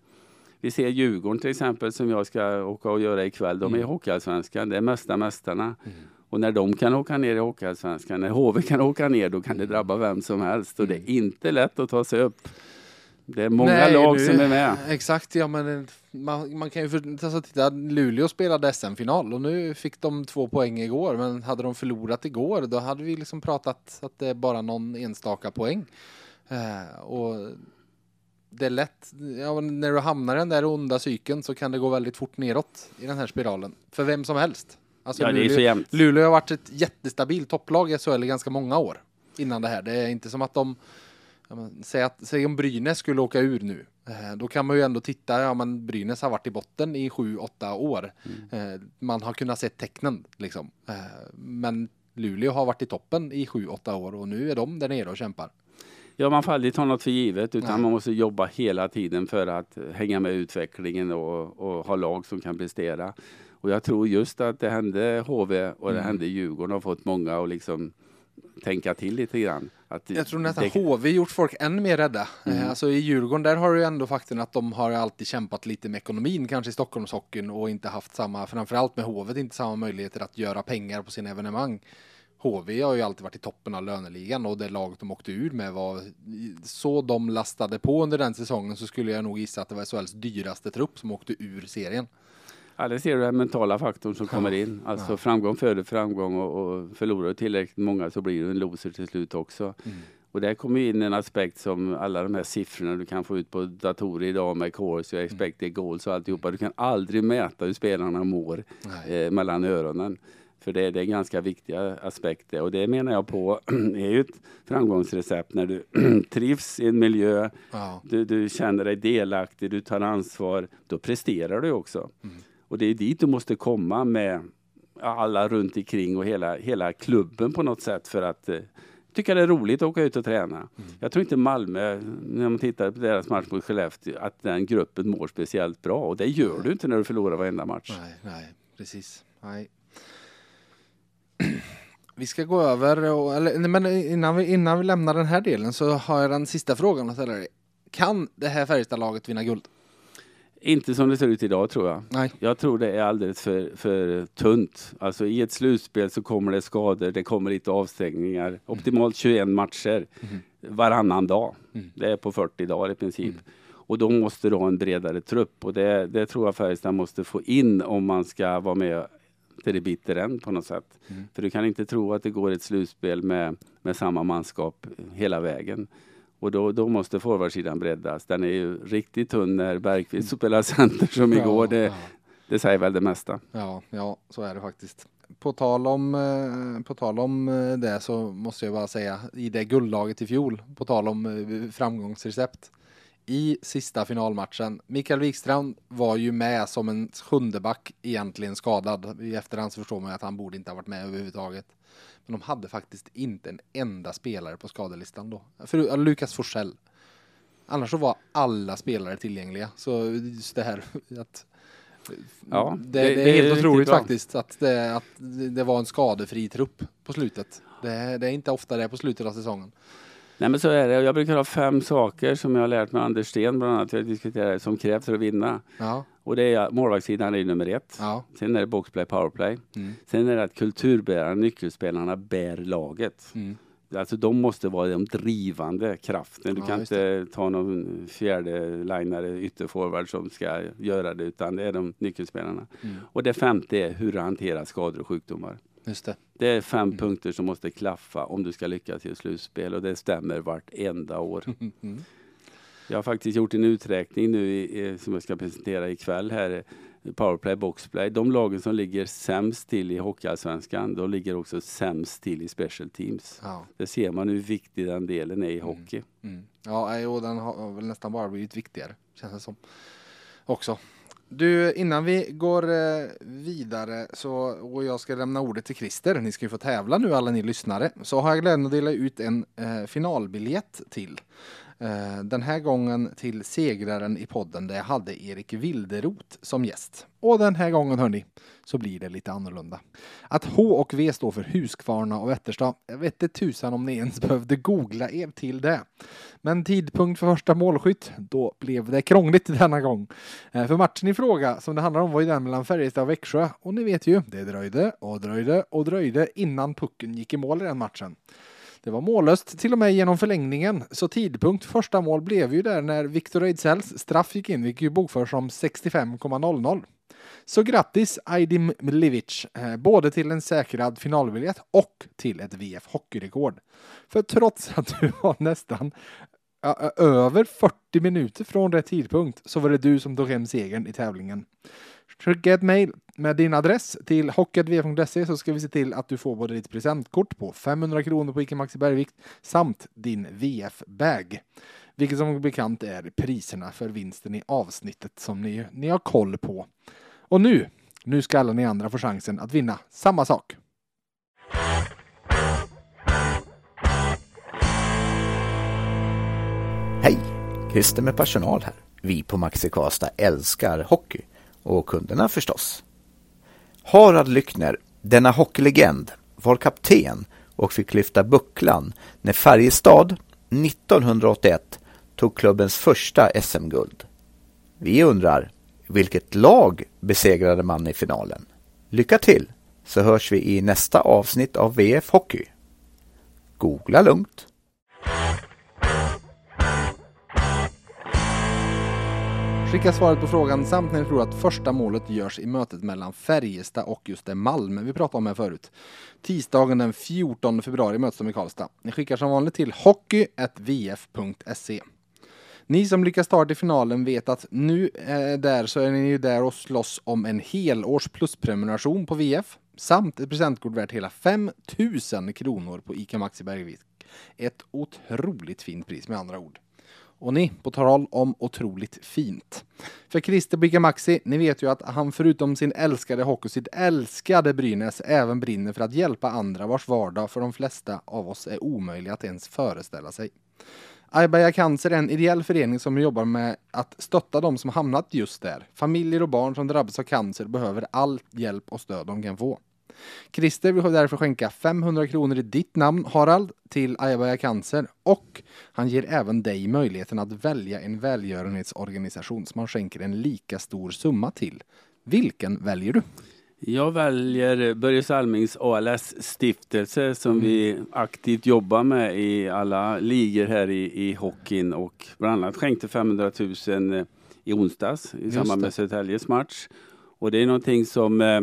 vi ser Djurgården till exempel som jag ska åka och göra ikväll. De är i Mm. Hockeyallsvenskan, det är mesta mästarna. Mm. Och när de kan åka ner i Hockeyallsvenskan, när HV kan åka ner, då kan det drabba vem som helst. Och det är inte lätt att ta sig upp. Det är många Nej, lag nu- som är med. Exakt, ja men eh, man, man kan ju för, alltså, titta, Luleå spelade SM-final och nu fick de två poäng igår. Men hade de förlorat igår då hade vi liksom pratat att det är bara någon enstaka poäng. Eh, och det är lätt, ja, när du hamnar i den där onda cykeln så kan det gå väldigt fort neråt i den här spiralen. För vem som helst. Alltså, Ja, det är Luleå, så jämnt. Luleå har varit ett jättestabilt topplag i SHL i ganska många år innan det här. Det är inte som att de men, säg, att, säg om Brynäs skulle åka ur nu. Eh, då kan man ju ändå titta, ja men Brynäs har varit i botten i sju, åtta år. Eh, man har kunnat se tecknen liksom. Eh, men Luleå har varit i toppen i sju, åtta år och nu är de där nere och kämpar. Ja, man får aldrig ta något för givet utan Nej. man måste jobba hela tiden för att hänga med utvecklingen och, och ha lag som kan prestera. Och jag tror just att det hände HV och det Mm. hände Djurgården har fått många att liksom tänka till lite grann. Att Jag tror nästan det- HV gjort folk än mer rädda. Mm. Eh, alltså i Djurgården där har du ändå faktum att de har alltid kämpat lite med ekonomin kanske i Stockholmshockeyn och inte haft samma, framförallt med HV, inte samma möjligheter att göra pengar på sina evenemang. HV har ju alltid varit i toppen av löneligan och det laget de åkte ur med var så de lastade på under den säsongen så skulle jag nog gissa att det var SHLs dyraste trupp som åkte ur serien. Ja, det ser du den mentala faktorn som kommer in. Alltså Ja. framgång föder framgång och, och förlorar du tillräckligt många så blir du en loser till slut också. Mm. Och där kommer in en aspekt som alla de här siffrorna du kan få ut på datorer idag med course och expected goals och alltihopa. Du kan aldrig mäta hur spelarna mår eh, mellan öronen. För det, det är ganska viktiga aspekter och det menar jag på är ju ett framgångsrecept när du trivs i en miljö, Ja. du, du känner dig delaktig, du tar ansvar, då presterar du också. Mm. Och det är dit du måste komma med alla runt omkring och hela, hela klubben på något sätt för att eh, tycka det är roligt att åka ut och träna. Mm. Jag tror inte Malmö, när man tittar på deras match mot Skellefteå, att den gruppen mår speciellt bra. Och det gör du inte när du förlorar varenda match. Nej, nej, precis. Nej. Vi ska gå över, och, eller, men innan vi, innan vi lämnar den här delen så har jag den sista frågan att ställa dig. Kan det här Färjestad-laget vinna guld? Inte som det ser ut idag tror jag. Nej. Jag tror det är alldeles för, för tunt. Alltså i ett slutspel så kommer det skador, det kommer lite avstängningar. Optimalt 21 matcher Mhm. varannan dag. Mm. Det är på 40 dagar i princip. Och då måste du ha en bredare trupp och det, det tror jag Färjestad måste få in om man ska vara med till det bitter än på något sätt. Mm. För du kan inte tro att det går ett slutspel med, med samma manskap hela vägen. Och då, då måste forwardsidan breddas. Den är ju riktigt tunn när Bergqvist spelar center som igår. Det, Ja, det säger väl det mesta. ja, ja, så är det faktiskt. På tal om, eh, på tal om eh, det så måste jag bara säga i det guldlaget i fjol, på tal om eh, framgångsrecept. I sista finalmatchen, Mikael Wikström var ju med som en sjunde back egentligen skadad. I efterhand så förstår man ju att han borde inte ha varit med överhuvudtaget. Men de hade faktiskt inte en enda spelare på skadelistan då. För Lukas Forsell. Annars så var alla spelare tillgängliga. Så just det här att Ja, det, det- det, är helt otroligt bra. faktiskt att det, att det var en skadefri trupp på slutet. Det, det är inte ofta det på slutet av säsongen. Nej men så är det. Jag brukar ha fem saker som jag har lärt mig Anders Sten bland annat. Vi har diskuterat som krävs för att vinna. Ja, Och det är målvaktssidan är nummer ett. ja. Sen är det boxplay, powerplay. Mm. Sen är det att kulturbärarna, nyckelspelarna bär laget. Mm. Alltså de måste vara den drivande kraften. Du Ja, kan inte ta någon fjärde linare ytterforward som ska göra det utan det är de nyckelspelarna. Mm. Och det femte är hur du hanterar skador och sjukdomar. Just det. Det är fem Mm. punkter som måste klaffa om du ska lyckas i ett slutspel och det stämmer vartenda år. Mm. Jag har faktiskt gjort en uträkning nu i, som jag ska presentera ikväll här. Powerplay, boxplay. De lagen som ligger sämst till i Hockeyallsvenskan, de ligger också sämst till i special teams. Ja. Det ser man hur viktig den delen är i hockey. Mm. Ja, och den har väl nästan bara blivit viktigare, känns det som. Också. Du, innan vi går eh, vidare så, och jag ska lämna ordet till Christer, ni ska ju få tävla nu alla ni lyssnare, så har jag glädjen att dela ut en eh, finalbiljett till. Eh, den här gången till segraren i podden där jag hade Erik Wilderot som gäst. Och den här gången hörni, så blir det lite annorlunda. Att H och V står för Huskvarna och Vätterstad, jag vet inte tusan om ni ens behövde googla er till det. Men tidpunkt för första målskytt, då blev det krångligt denna gång. Eh, för matchen i fråga, som det handlar om, var ju den mellan Färjestad och Växjö. Och ni vet ju, det dröjde och dröjde och dröjde innan pucken gick i mål i den matchen. Det var mållöst till och med genom förlängningen, så tidpunkt första mål blev ju där när Victor Ejdsells straff gick in, vilket ju bokförs som 65,00. Så grattis Aidim Mlivic, eh, både till en säkrad finalbiljett och till ett VF hockeyrekord. För trots att du var nästan över 40 minuter från rätt tidpunkt så var det du som tog hem segern i tävlingen. Skicka ett mejl med din adress till hockeyvf.se så ska vi se till att du får både ditt presentkort på 500 kronor på Ica Maxi Bergvikt samt din VF-bag. Vilket som bekant är priserna för vinsten i avsnittet som ni, ni har koll på. Och nu, nu ska alla ni andra få chansen att vinna samma sak. Hej! Christer med personal här. Vi på Maxi Karlstad älskar hockey och kunderna förstås. Harald Lyckner, denna hockeylegend, var kapten och fick lyfta bucklan när Färjestad 1981 tog klubbens första SM-guld. Vi undrar, vilket lag besegrade man i finalen? Lycka till, så hörs vi i nästa avsnitt av VF Hockey. Googla lugnt. Pricka svaret på frågan samt när ni tror att första målet görs i mötet mellan Färjestad och just det Malmö vi pratade om här förut. Tisdagen den 14 februari möts de i Karlstad. Ni skickar som vanligt till hockey.vf.se. Ni som lyckas ta er till finalen vet att nu eh, där så är ni ju där och slåss om en helårs plusprenumeration på VF samt ett presentkort värt hela 5000 kronor på ICA Maxi Bergvik. Ett otroligt fint pris med andra ord. Och ni, på tal om otroligt fint. För Christer Bicka Maxi, ni vet ju att han förutom sin älskade hockey, sitt älskade Brynäs, även brinner för att hjälpa andra vars vardag för de flesta av oss är omöjlig att ens föreställa sig. Aybaja Cancer är en ideell förening som jobbar med att stötta de som hamnat just där. Familjer och barn som drabbas av cancer behöver all hjälp och stöd de kan få. Christer vill därför skänka 500 kronor i ditt namn, Harald, till Ayabaya Cancer och han ger även dig möjligheten att välja en välgörenhetsorganisation som man skänker en lika stor summa till. Vilken väljer du? Jag väljer Börje Salmings ALS-stiftelse som vi aktivt jobbar med i alla ligor här i, i hockeyn och bland annat skänkte 500 000 i onsdags i samband det. med Södertäljes match. Och det är någonting som eh,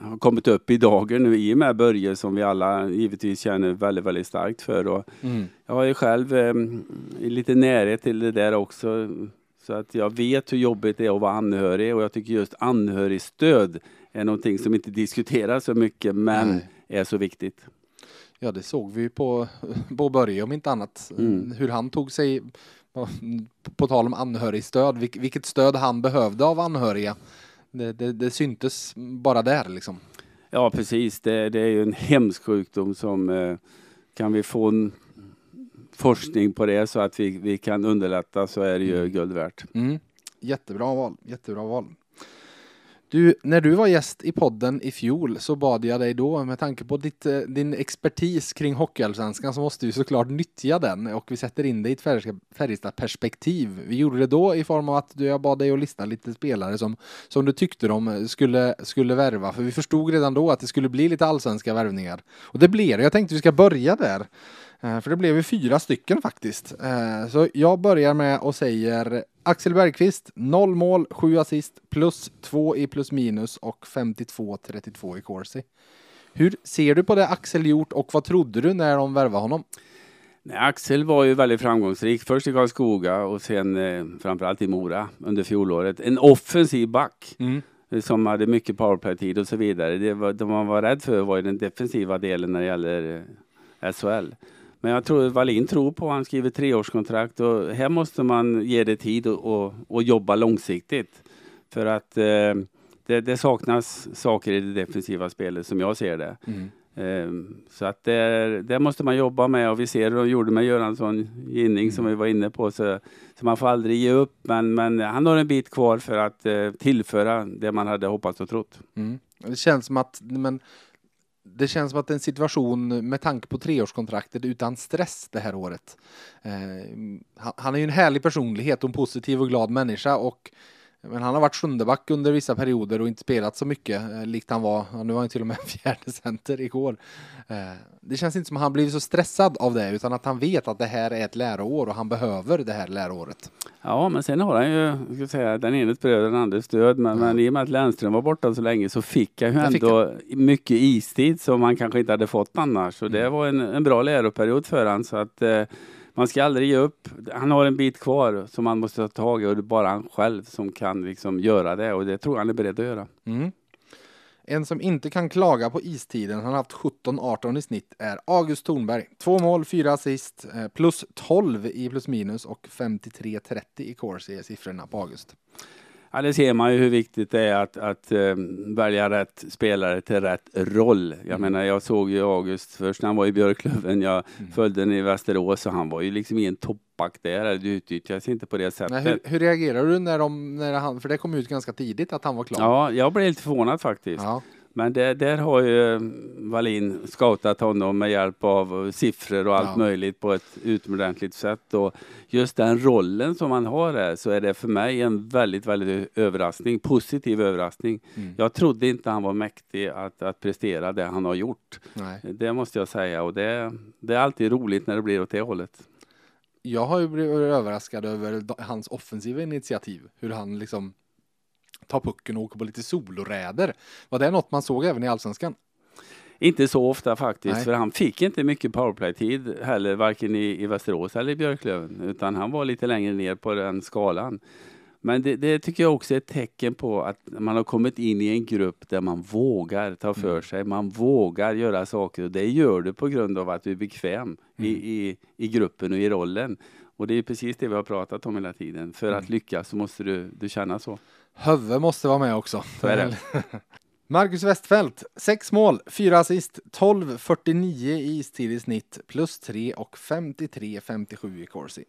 har kommit upp i dagen nu i och med Börje som vi alla givetvis känner väldigt, väldigt starkt för. Och jag har ju själv eh, lite närhet till det där också. Så att jag vet hur jobbigt det är att vara anhörig och jag tycker just anhörigstöd är någonting som inte diskuteras så mycket men Nej. är så viktigt. Ja, det såg vi på, på Börje om inte annat. Mm. Hur han tog sig, på, på tal om anhörigstöd, vilk, vilket stöd han behövde av anhöriga. Det, det, det syntes bara där liksom. Ja precis, det, det är ju en hemsk sjukdom som eh, kan vi få en forskning på det så att vi, vi kan underlätta så är det ju guld värt. Mm. Jättebra val, jättebra val. Du, när du var gäst i podden i fjol så bad jag dig då, med tanke på ditt, eh, din expertis kring Hockeyallsvenskan så måste vi såklart nyttja den och vi sätter in det i ett Färjestad- Färjestad-perspektiv. Vi gjorde det då i form av att du, jag bad dig att lista lite spelare som, som du tyckte de skulle, skulle värva, för vi förstod redan då att det skulle bli lite allsvenska värvningar. Och det blir det. Jag tänkte vi ska börja där. Eh, För det blev ju fyra stycken faktiskt. Eh, Så jag börjar med och säger Axel Bergqvist, 0 mål, 7 assist, plus 2 i plus minus och 52-32 i Corsi. Hur ser du på det Axel gjort och vad trodde du när de värvade honom? Nej, Axel var ju väldigt framgångsrik. Först i Karlskoga och sen eh, framförallt i Mora under fjolåret. En offensiv back Mm. som hade mycket powerplay-tid och så vidare. Det, var, det man var rädd för var ju den defensiva delen när det gäller eh, SHL. Men jag tror Wallin tror på han skriver treårskontrakt och här måste man ge det tid och, och, och jobba långsiktigt. För att eh, det, det saknas saker i det defensiva spelet som jag ser det. Mm. Ehm, Så att det, det måste man jobba med och vi ser hur de gjorde med Göransson Ginning som vi var inne på. Så, så man får aldrig ge upp men, men han har en bit kvar för att eh, tillföra det man hade hoppats och trott. Mm. Det känns som att men, det känns som att det är en situation med tanke på treårskontraktet utan stress det här året. Eh, han, han är ju en härlig personlighet och en positiv och glad människa och men han har varit sjundeback under vissa perioder och inte spelat så mycket eh, likt han var. Nu var han till och med fjärde center igår. Eh, det känns inte som att han blivit så stressad av det utan att han vet att det här är ett läroår och han behöver det här läroåret. Ja men sen har han ju, ska säga, den enes bröd den andres stöd. Men, Ja. men i och med att Lennström var borta så länge så fick han ju Det ändå mycket istid som han kanske inte hade fått annars. Och det Mm. var en, en bra läroperiod för han så att eh, man ska aldrig ge upp. Han har en bit kvar som han måste ta tag i och det är bara han själv som kan liksom göra det och det tror jag han är beredd att göra. Mm. En som inte kan klaga på istiden, han har haft 17-18 i snitt, är August Thornberg. Två mål, fyra assist, eh, plus 12 i plus minus och 53-30 i Corsi är siffrorna på August. Ja, det ser man ju hur viktigt det är att, att eh, välja rätt spelare till rätt roll. Jag Mm. menar, jag såg ju August först när han var i Björklöven. Jag Mm. följde den i Västerås och han var ju liksom ingen toppback där. Det utnyttjas inte på det sättet. Nej, hur, hur reagerar du när, de, när han, för det kom ut ganska tidigt att han var klar? Ja, jag blev lite förvånad faktiskt. Ja. Men det, där har ju eh, Wallin scoutat honom med hjälp av siffror och allt Ja. möjligt på ett utomordentligt sätt. Och just den rollen som han har där så är det för mig en väldigt, väldigt överraskning, positiv överraskning. Mm. Jag trodde inte han var mäktig att, att prestera det han har gjort. Nej. Det måste jag säga och det, det är alltid roligt när det blir åt det hållet. Jag har ju blivit överraskad över hans offensiva initiativ. Hur han liksom tar pucken och åker på lite soloräder. Var det något man såg även i Allsvenskan? Inte så ofta faktiskt, Nej. för han fick inte mycket powerplay-tid heller, varken i, i Västerås eller i Björklöven, utan han var lite längre ner på den skalan. Men det, det tycker jag också är ett tecken på att man har kommit in i en grupp där man vågar ta för Mm. sig, man vågar göra saker och det gör du på grund av att du är bekväm i, Mm. i, i gruppen och i rollen. Och det är precis det vi har pratat om hela tiden. För att Mm. lyckas så måste du, du känna så. Höve måste vara med också. Så är det. Marcus Westfeldt, 6 mål, 4 assist, 12.49 i istid i snitt, plus 3 och 53.57 i Corsi.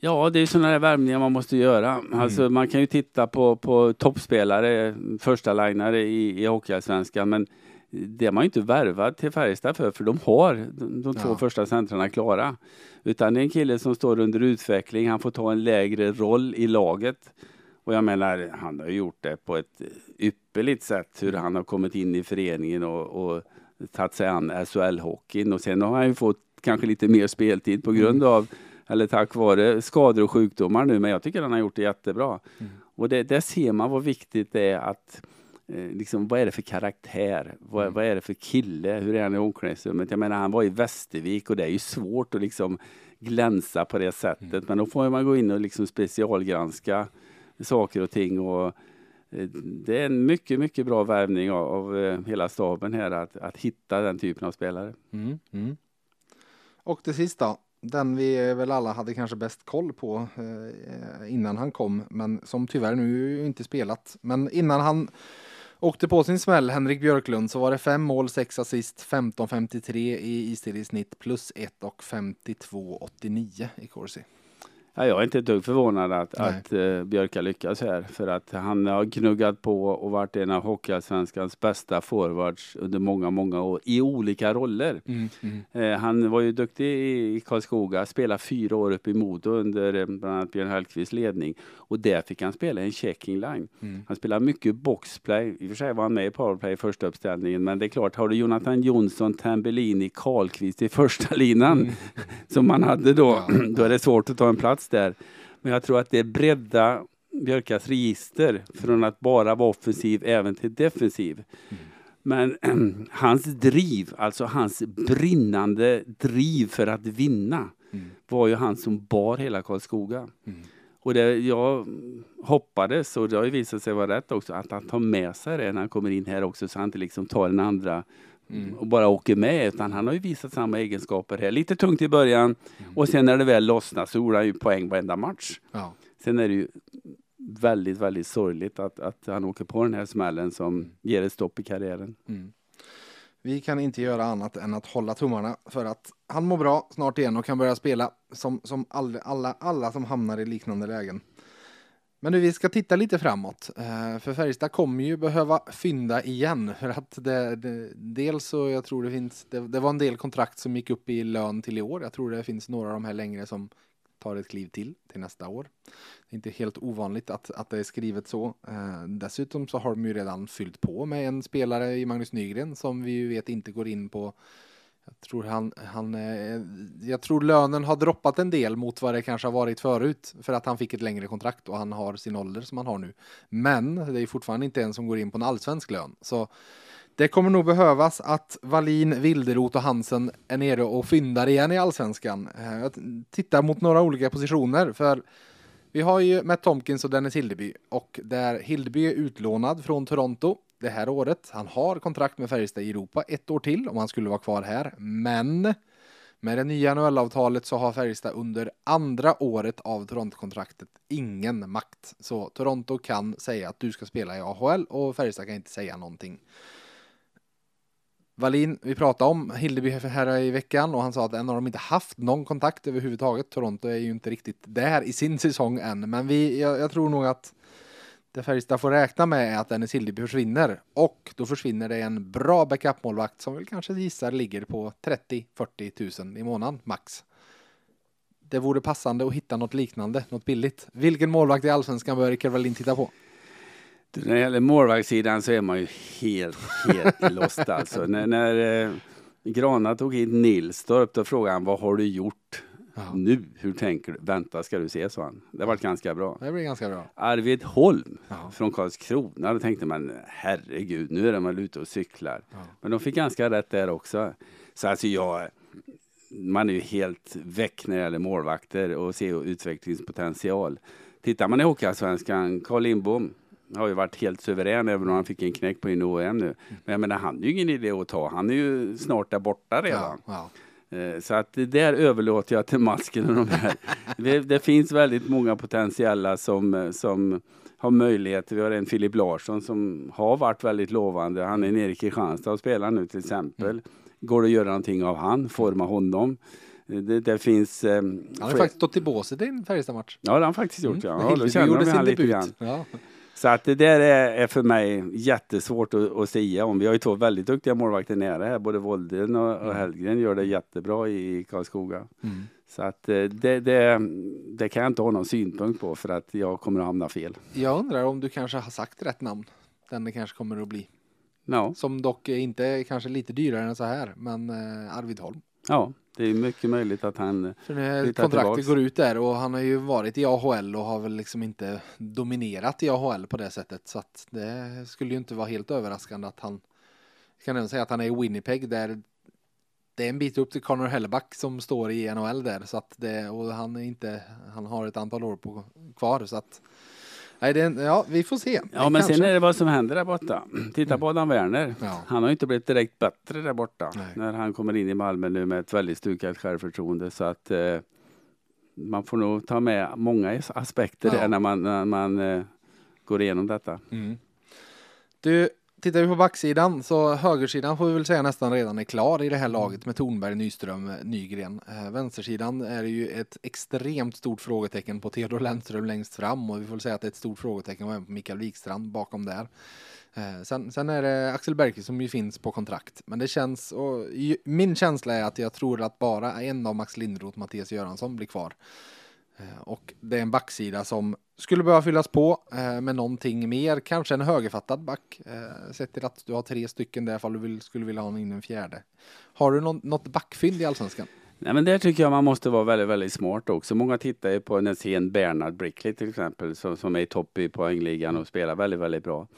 Ja, det är sådana där värvningar man måste göra. Alltså, man kan ju titta på, på toppspelare, första linare i, i Hockeyallsvenskan, men det är man ju inte värvad till Färjestad för, för de har de, de två Ja. första centrarna klara. Utan det är en kille som står under utveckling, han får ta en lägre roll i laget. Och jag menar, han har gjort det på ett ypperligt sätt, hur han har kommit in i föreningen och, och tagit sig an SHL-hockeyn. Och sen har han ju fått kanske lite mer speltid på grund av eller tack vare skador och sjukdomar nu, men jag tycker han har gjort det jättebra. Mm. Och det, där ser man vad viktigt det är att liksom, vad är det för karaktär? Vad, Mm. vad är det för kille? Hur är han i omklädningsrummet? Jag menar, han var i Västervik och det är ju svårt att liksom glänsa på det sättet, Mm. men då får man gå in och liksom specialgranska saker och ting och eh, det är en mycket, mycket bra värvning av, av eh, hela staben här att, att hitta den typen av spelare. Mm. Mm. Och det sista, den vi väl alla hade kanske bäst koll på eh, innan han kom, men som tyvärr nu inte spelat. Men innan han åkte på sin smäll, Henrik Björklund, så var det fem mål, sex assist, 15.53 i istid i snitt, plus 1 och 52.89 i Corsi. Ja, jag är inte ett dugg förvånad att, att uh, Björka lyckas här. För att han har gnuggat på och varit en av Hockeyallsvenskans bästa forwards under många, många år i olika roller. Mm. Mm. Eh, han var ju duktig i, i Karlskoga, spelade fyra år uppe i Modo under eh, bland annat Björn Hellkvists ledning. Och där fick han spela en checking line. Mm. Han spelade mycket boxplay. I och för sig var han med i powerplay i första uppställningen. Men det är klart, har du Jonathan Jonsson, Tambellini, Karlqvist i första linan Mm. som man hade då, då är det svårt att ta en plats där. Men jag tror att det bredda Björkas register från att bara vara offensiv även till defensiv. Mm. Men hans driv, alltså hans brinnande driv för att vinna Mm. var ju han som bar hela Karlskoga. Mm. Och det, jag hoppades, och det har ju visat sig vara rätt också, att han tar med sig det när han kommer in här också så han inte liksom tar den andra Mm. och bara åker med. Utan han har ju visat samma egenskaper här. Lite tungt i början och sen när det väl lossnar så gjorde han ju poäng varenda match. Ja. Sen är det ju väldigt, väldigt sorgligt att, att han åker på den här smällen som ger ett stopp i karriären. Mm. Vi kan inte göra annat än att hålla tummarna för att han mår bra snart igen och kan börja spela som, som alla, alla, alla som hamnar i liknande lägen. Men nu, vi ska titta lite framåt. Eh, för Färjestad kommer ju behöva fynda igen. För att det, det, dels så jag tror det finns, det, det var en del kontrakt som gick upp i lön till i år. Jag tror det finns några av de här längre som tar ett kliv till till nästa år. Det är inte helt ovanligt att, att det är skrivet så. Eh, dessutom så har de ju redan fyllt på med en spelare i Magnus Nygren som vi ju vet inte går in på jag tror, han, han, jag tror lönen har droppat en del mot vad det kanske har varit förut för att han fick ett längre kontrakt och han har sin ålder som han har nu. Men det är fortfarande inte en som går in på en allsvensk lön. Så det kommer nog behövas att Wallin, Wilderot och Hansen är nere och fyndar igen i allsvenskan. Eh, jag tittar mot några olika positioner för vi har ju Matt Tomkins och Dennis Hildeby och där Hildeby är utlånad från Toronto det här året. Han har kontrakt med Färjestad i Europa ett år till om han skulle vara kvar här. Men med det nya NHL-avtalet så har Färjestad under andra året av Toronto-kontraktet ingen makt. Så Toronto kan säga att du ska spela i AHL och Färjestad kan inte säga någonting. Wallin, vi pratade om Hildeby här i veckan och han sa att än har de inte haft någon kontakt överhuvudtaget. Toronto är ju inte riktigt där i sin säsong än, men vi, jag, jag tror nog att det Färjestad får räkna med är att Dennis Hildeby försvinner och då försvinner det en bra backupmålvakt som väl kanske gissar ligger på 30-40 tusen i månaden max. Det vore passande att hitta något liknande, något billigt. Vilken målvakt i allsvenskan bör Rickard Wallin titta på? När det gäller målvaktssidan så är man ju helt, helt lost alltså. När, när eh, Grana tog in Nilstorp då frågade han vad har du gjort Ja. nu? Hur tänker du? Vänta ska du se, sa han. Det var ganska bra. Det blir ganska bra. Arvid Holm Ja. från Karlskrona, då tänkte man herregud, nu är de väl ute och cyklar. Ja. Men de fick ganska rätt där också. Så alltså jag, man är ju helt väck när det gäller målvakter och ser utvecklingspotential. Tittar man i Hockeyallsvenskan, Carl Lindbom har ju varit helt suverän även om han fick en knäck på in OM nu. Men jag menar, han är ju ingen idé att ta. Han är ju snart där borta redan. Ja, ja. Eh, Så att det där överlåter jag till masken och de här. det, det finns väldigt många potentiella som, eh, som har möjlighet. Vi har en Filip Larsson som har varit väldigt lovande. Han är nere i Kristianstad och spelar nu till exempel. Går det att göra någonting av han? Forma honom? Eh, Det, det finns... Eh, Han har faktiskt stått i båset i en Färjestad-match. Ja, det har han faktiskt gjort. Ja. Ja, då känner gjorde de sin han lite grann. Ja. Så att det där är, är för mig jättesvårt att, att säga om. Vi har ju två väldigt duktiga målvakter nära här. Både Wolden och, och Hellgren gör det jättebra i Karlskoga. Mm. Så att eh, det, det, det kan jag inte ha någon synpunkt på för att jag kommer att hamna fel. Jag undrar om du kanske har sagt rätt namn. Den det kanske kommer att bli. Ja, Som dock är inte kanske lite dyrare än så här, men eh, Arvid Holm. Ja det är mycket möjligt att han... För nu Flyttar kontraktet går ut där och han har ju varit i AHL och har väl liksom inte dominerat i AHL på det sättet. Så att det skulle ju inte vara helt överraskande att han jag kan även säga att han är i Winnipeg där det är en bit upp till Connor Helleback som står i NHL där. Så att det och han är inte han har ett antal år på, kvar. Så att nej det, är ja vi får se. Ja, men sen är det vad som händer där borta. Titta på Adam Werner. Ja. Han har ju inte blivit direkt bättre där borta. Nej. När han kommer in i Malmö nu med ett väldigt stukat självförtroende. Så att eh, man får nog ta med många as- aspekter Ja. där när man, när man eh, går igenom detta. Mm. Du, tittar vi på backsidan så högersidan får vi väl säga nästan redan är klar i det här laget med Tornberg, Nyström, eh, Nygren. Eh, vänstersidan är det ju ett extremt stort frågetecken på Theodor Lennström längst fram och vi får väl säga att det är ett stort frågetecken även på Mikael Wikstrand bakom där. Eh, sen, sen är det Axel Bergqvist som ju finns på kontrakt. Men det känns, och min känsla är att jag tror att bara en av Max Lindroth, Mattias Göransson, blir kvar. Eh, och det är en backsida som skulle behöva fyllas på eh, med någonting mer, kanske en högerfattad back. Eh, sett till att du har tre stycken där ifall du vill, skulle vilja ha in en fjärde. Har du någon, något backfynd i allsvenskan? Nej, men där tycker jag man måste vara väldigt, väldigt smart också. Många tittar ju på en sen Bernard Brickley till exempel som, som är i topp i poängligan och spelar väldigt, väldigt bra.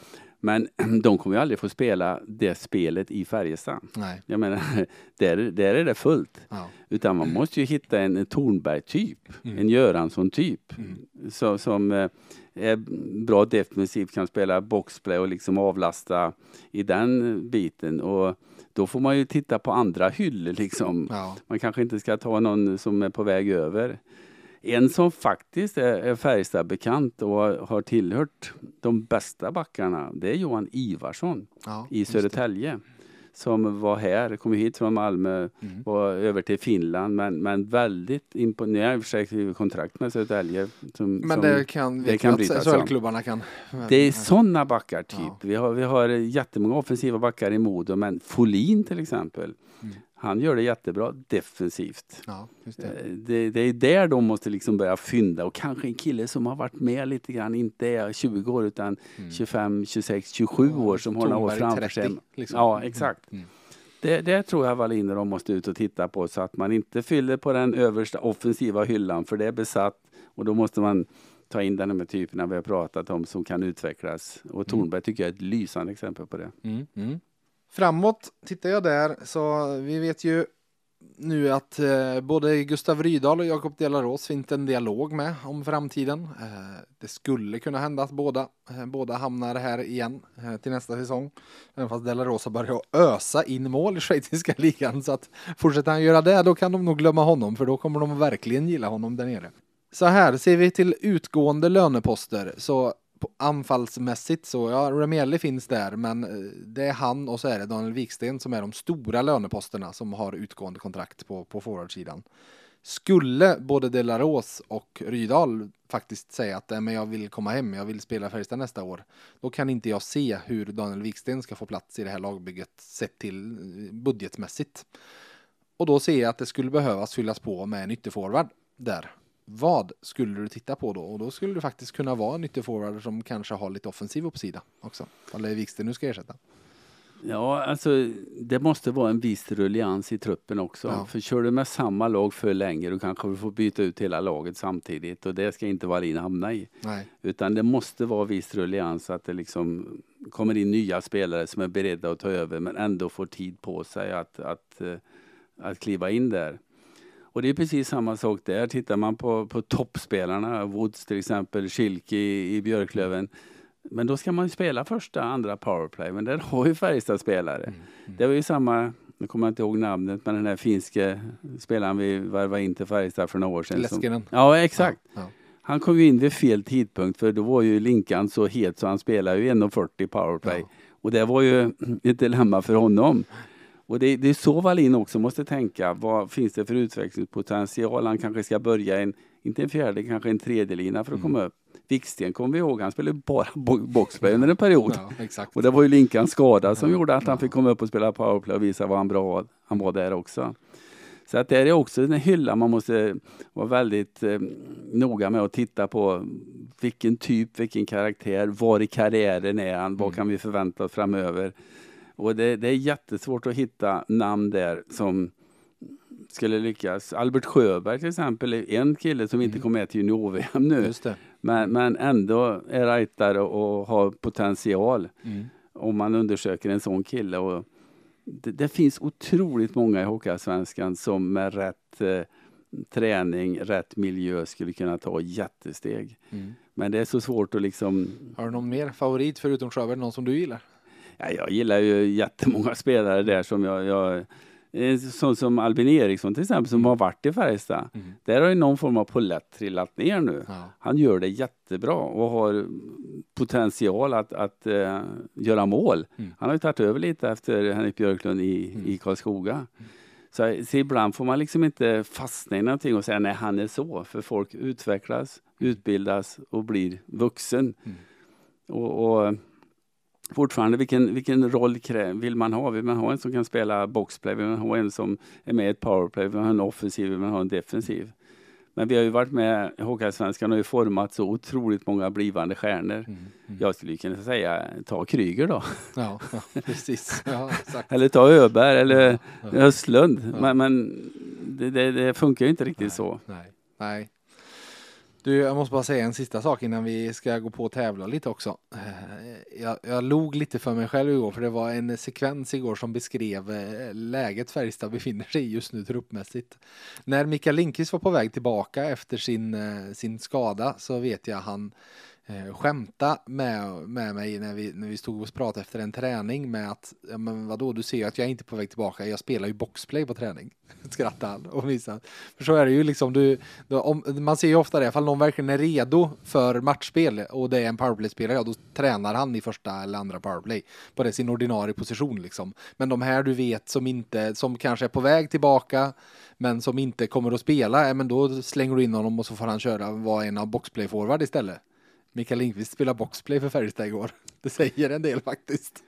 Men de kommer ju aldrig få spela det spelet i Färjestad. Nej. Jag menar, där, där är det fullt. Ja. Utan man måste ju hitta en Tornberg-typ, Mm. en Göransson-typ. Mm. Så, som eh, är bra defensivt, kan spela boxplay och liksom avlasta i den biten. Och då får man ju titta på andra hyllor liksom. Ja. Man kanske inte ska ta någon som är på väg över. En som faktiskt är, är Färjestad-bekant och har- tillhört de bästa backarna, det är Johan Ivarsson Ja, i. Södertälje. Som var här, kom hit från Malmö, Mm. var över till Finland men, men väldigt imponerad. I och för sig skrivit kontrakt med Södertälje. Som, Men som, det kan, det kan brytas. SHL-klubbarna kan. det är sådana backar typ. Ja. Vi, har, vi har jättemånga offensiva backar i Modo men Folin till exempel. Mm. Han gör det jättebra defensivt. Ja, det. Eh, Det, det är där de måste liksom börja fynda och kanske en kille som har varit med lite grann, inte är 20 år utan Mm. 25, 26, 27 år som har några år framför 30, sig. liksom. Ja, exakt. Mm. Det, det tror jag Wallin och de måste ut och titta på så att man inte fyller på den översta offensiva hyllan för det är besatt och då måste man ta in den här typerna vi har pratat om som kan utvecklas. Och Tornberg tycker jag är ett lysande exempel på det. Mm. Mm. Framåt tittar jag där så vi vet ju nu att eh, både Gustav Rydahl och Jakob Delaros finns en dialog med om framtiden. Eh, det skulle kunna hända att båda, eh, båda hamnar här igen eh, till nästa säsong. Även fast Delaros har börjat ösa in mål i schweiziska ligan så att fortsätter han göra det då kan de nog glömma honom för då kommer de verkligen gilla honom där nere. Så här ser vi till utgående löneposter så anfallsmässigt så, ja, Remielli finns där, men eh, det är han och så är det Daniel Wiksten som är de stora löneposterna som har utgående kontrakt på, på forwardsidan. Skulle både Delaros och Rydahl faktiskt säga att eh, men jag vill komma hem, jag vill spela Färjestad nästa år, då kan inte jag se hur Daniel Wiksten ska få plats i det här lagbygget sett till eh, budgetmässigt. Och då ser jag att det skulle behövas fyllas på med en ytterforward där. Vad skulle du titta på då? Och då skulle det faktiskt kunna vara en ytterforward som kanske har lite offensiv uppsida också. Eller Wiksten nu ska ersätta. Ja, alltså det måste vara en viss rullians i truppen också. Ja. För kör du med samma lag för länge då kanske du får byta ut hela laget samtidigt och det ska inte Wallin hamna i. Nej. Utan det måste vara viss rullians så att det liksom kommer in nya spelare som är beredda att ta över men ändå får tid på sig att, att, eh, att kliva in där. Och det är precis samma sak där. Tittar man på, på toppspelarna, Woods till exempel, Schilke i, i Björklöven. Men då ska man ju spela första, andra powerplay. Men där har ju Färjestad spelare. Mm. Det var ju samma, nu kommer jag inte ihåg namnet, men den här finske spelaren vi värvade in till Färjestad för några år sedan. som- Leskinen. Ja, exakt. Ja. Han kom ju in vid fel tidpunkt för då var ju Linkan så het så han spelade ju 1.40 powerplay. Ja. Och det var ju ett dilemma för honom. Och det, det är så Wallin också måste tänka. Vad finns det för utvecklingspotential? Han kanske ska börja en, inte en fjärde, kanske en tredje lina för att Mm. komma upp. Viksten kommer vi ihåg, han spelade bara bo- boxplay under en period. Ja. Och det var ju Linkans skada som Ja. gjorde att han fick komma upp och spela powerplay och visa vad han bra han var där också. Så att det är också en hylla man måste vara väldigt eh, noga med att titta på vilken typ, vilken karaktär, var i karriären är han, vad Mm. kan vi förvänta oss framöver? Och det, det är jättesvårt att hitta namn där som skulle lyckas. Albert Sjöberg till exempel är en kille som inte Mm. kom med till junior-VM nu. Men, men ändå är rightare och har potential Mm. om man undersöker en sån kille. Och det, det finns otroligt många i Hockeyallsvenskan som med rätt eh, träning, rätt miljö skulle kunna ta jättesteg. Mm. Men det är så svårt att liksom... Har du någon mer favorit förutom Sjöberg? Någon som du gillar? Ja, jag gillar ju jättemånga spelare där som jag... jag en sån som Albin Eriksson till exempel som Mm. har varit i Färjestad. Mm. Där har ju någon form av polett trillat ner nu. Ja. Han gör det jättebra och har potential att, att eh, göra mål. Mm. Han har ju tagit över lite efter Henrik Björklund i, Mm. i Karlskoga. Så, så ibland får man liksom inte fastna i någonting och säga nej, han är så. För folk utvecklas, utbildas och blir vuxen. Mm. Och, och fortfarande, vilken, vilken roll vill man ha? Vill man ha en som kan spela boxplay? Vill man ha en som är med i ett powerplay? Vill man ha en offensiv? Vill man ha en defensiv? Men vi har ju varit med, Hockeyallsvenskan har ju format så otroligt många blivande stjärnor. Mm. Mm. Jag skulle kunna säga, ta Kryger då. Ja, ja, precis. Ja. Eller ta Öberg eller. Östlund. Men, men det, det, det funkar ju inte riktigt Nej, så. Nej. Nej. Du, jag måste bara säga en sista sak innan vi ska gå på och tävla lite också. Eh, jag, jag log lite för mig själv igår för det var en sekvens igår som beskrev eh, läget Färjestad befinner sig i just nu truppmässigt. När Mikael Lindqvist var på väg tillbaka efter sin, eh, sin skada så vet jag han eh, skämta med, med mig när vi, när vi stod och pratade efter en träning med att ja, men vadå, du ser ju att jag är inte är på väg tillbaka, jag spelar ju boxplay på träning. Skrattade han och visade. För så är det ju liksom, du, du, om, man ser ju ofta det, ifall någon verkligen är redo för matchspel och det är en powerplay-spelare, ja då tränar han i första eller andra powerplay på det sin ordinarie position liksom. Men de här du vet som inte, som kanske är på väg tillbaka men som inte kommer att spela, ja, men då slänger du in honom och så får han köra, vara en av boxplay-forward istället. Mikael Lindqvist spelar boxplay för Färjestad igår. Det säger en del faktiskt.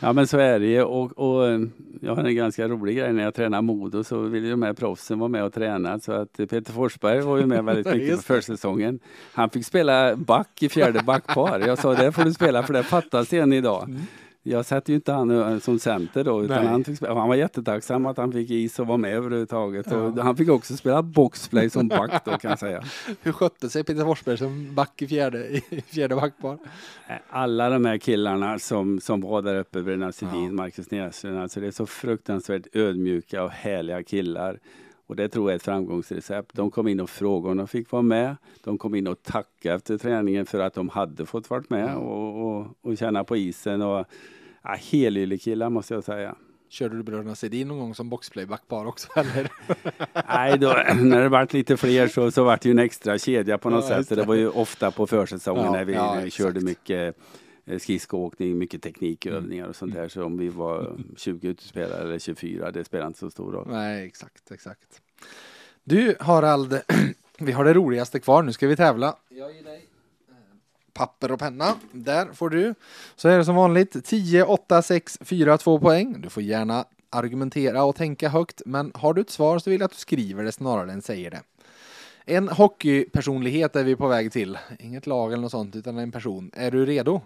Ja men så är det ju och, och eh, jag har en ganska rolig grej när jag tränar Modo så vill ju de här proffsen vara med och träna så att Peter Forsberg var ju med väldigt mycket på försäsongen. Han fick spela back i fjärde backpar. Jag sa det får du spela för det fattas en idag. Jag satte ju inte han eh, som center då utan han, fick han var jättetacksam att han fick is och vara med överhuvudtaget. Och han fick också spela boxplay som back då kan jag säga. Hur skötte sig Peter Forsberg som back i fjärde, i fjärde backpar? Alla de här killarna som, som var där uppe, Brennan Sedin, Ja. Marcus Näslund, alltså det är så fruktansvärt ödmjuka och härliga killar. Och det tror jag är ett framgångsrecept. De kom in och frågade om de fick vara med. De kom in och tackade efter träningen för att de hade fått vara med och, och, och känna på isen. Och, ja, helylle killar måste jag säga. Körde du bröderna Sedin någon gång som boxplay backpar också eller? Nej, då, när det vart lite fler så, så vart det ju en extra kedja på något Ja, sätt. Det. det. var ju ofta på försäsongen Ja, när vi, ja, körde mycket eh, skridskoåkning, mycket teknikövningar och sånt där. Så om vi var 20 utespelare eller 24, det spelar inte så stor roll. Nej, exakt, exakt. Du Harald, vi har det roligaste kvar. Nu ska vi tävla. Jag ger dig eh, papper och penna. Där får du. Så är det som vanligt 10, 8, 6, 4, 2 poäng. Du får gärna argumentera och tänka högt, men har du ett svar så vill jag att du skriver det snarare än säger det. En hockeypersonlighet är vi på väg till. Inget lag eller något sånt, utan en person. Är du redo?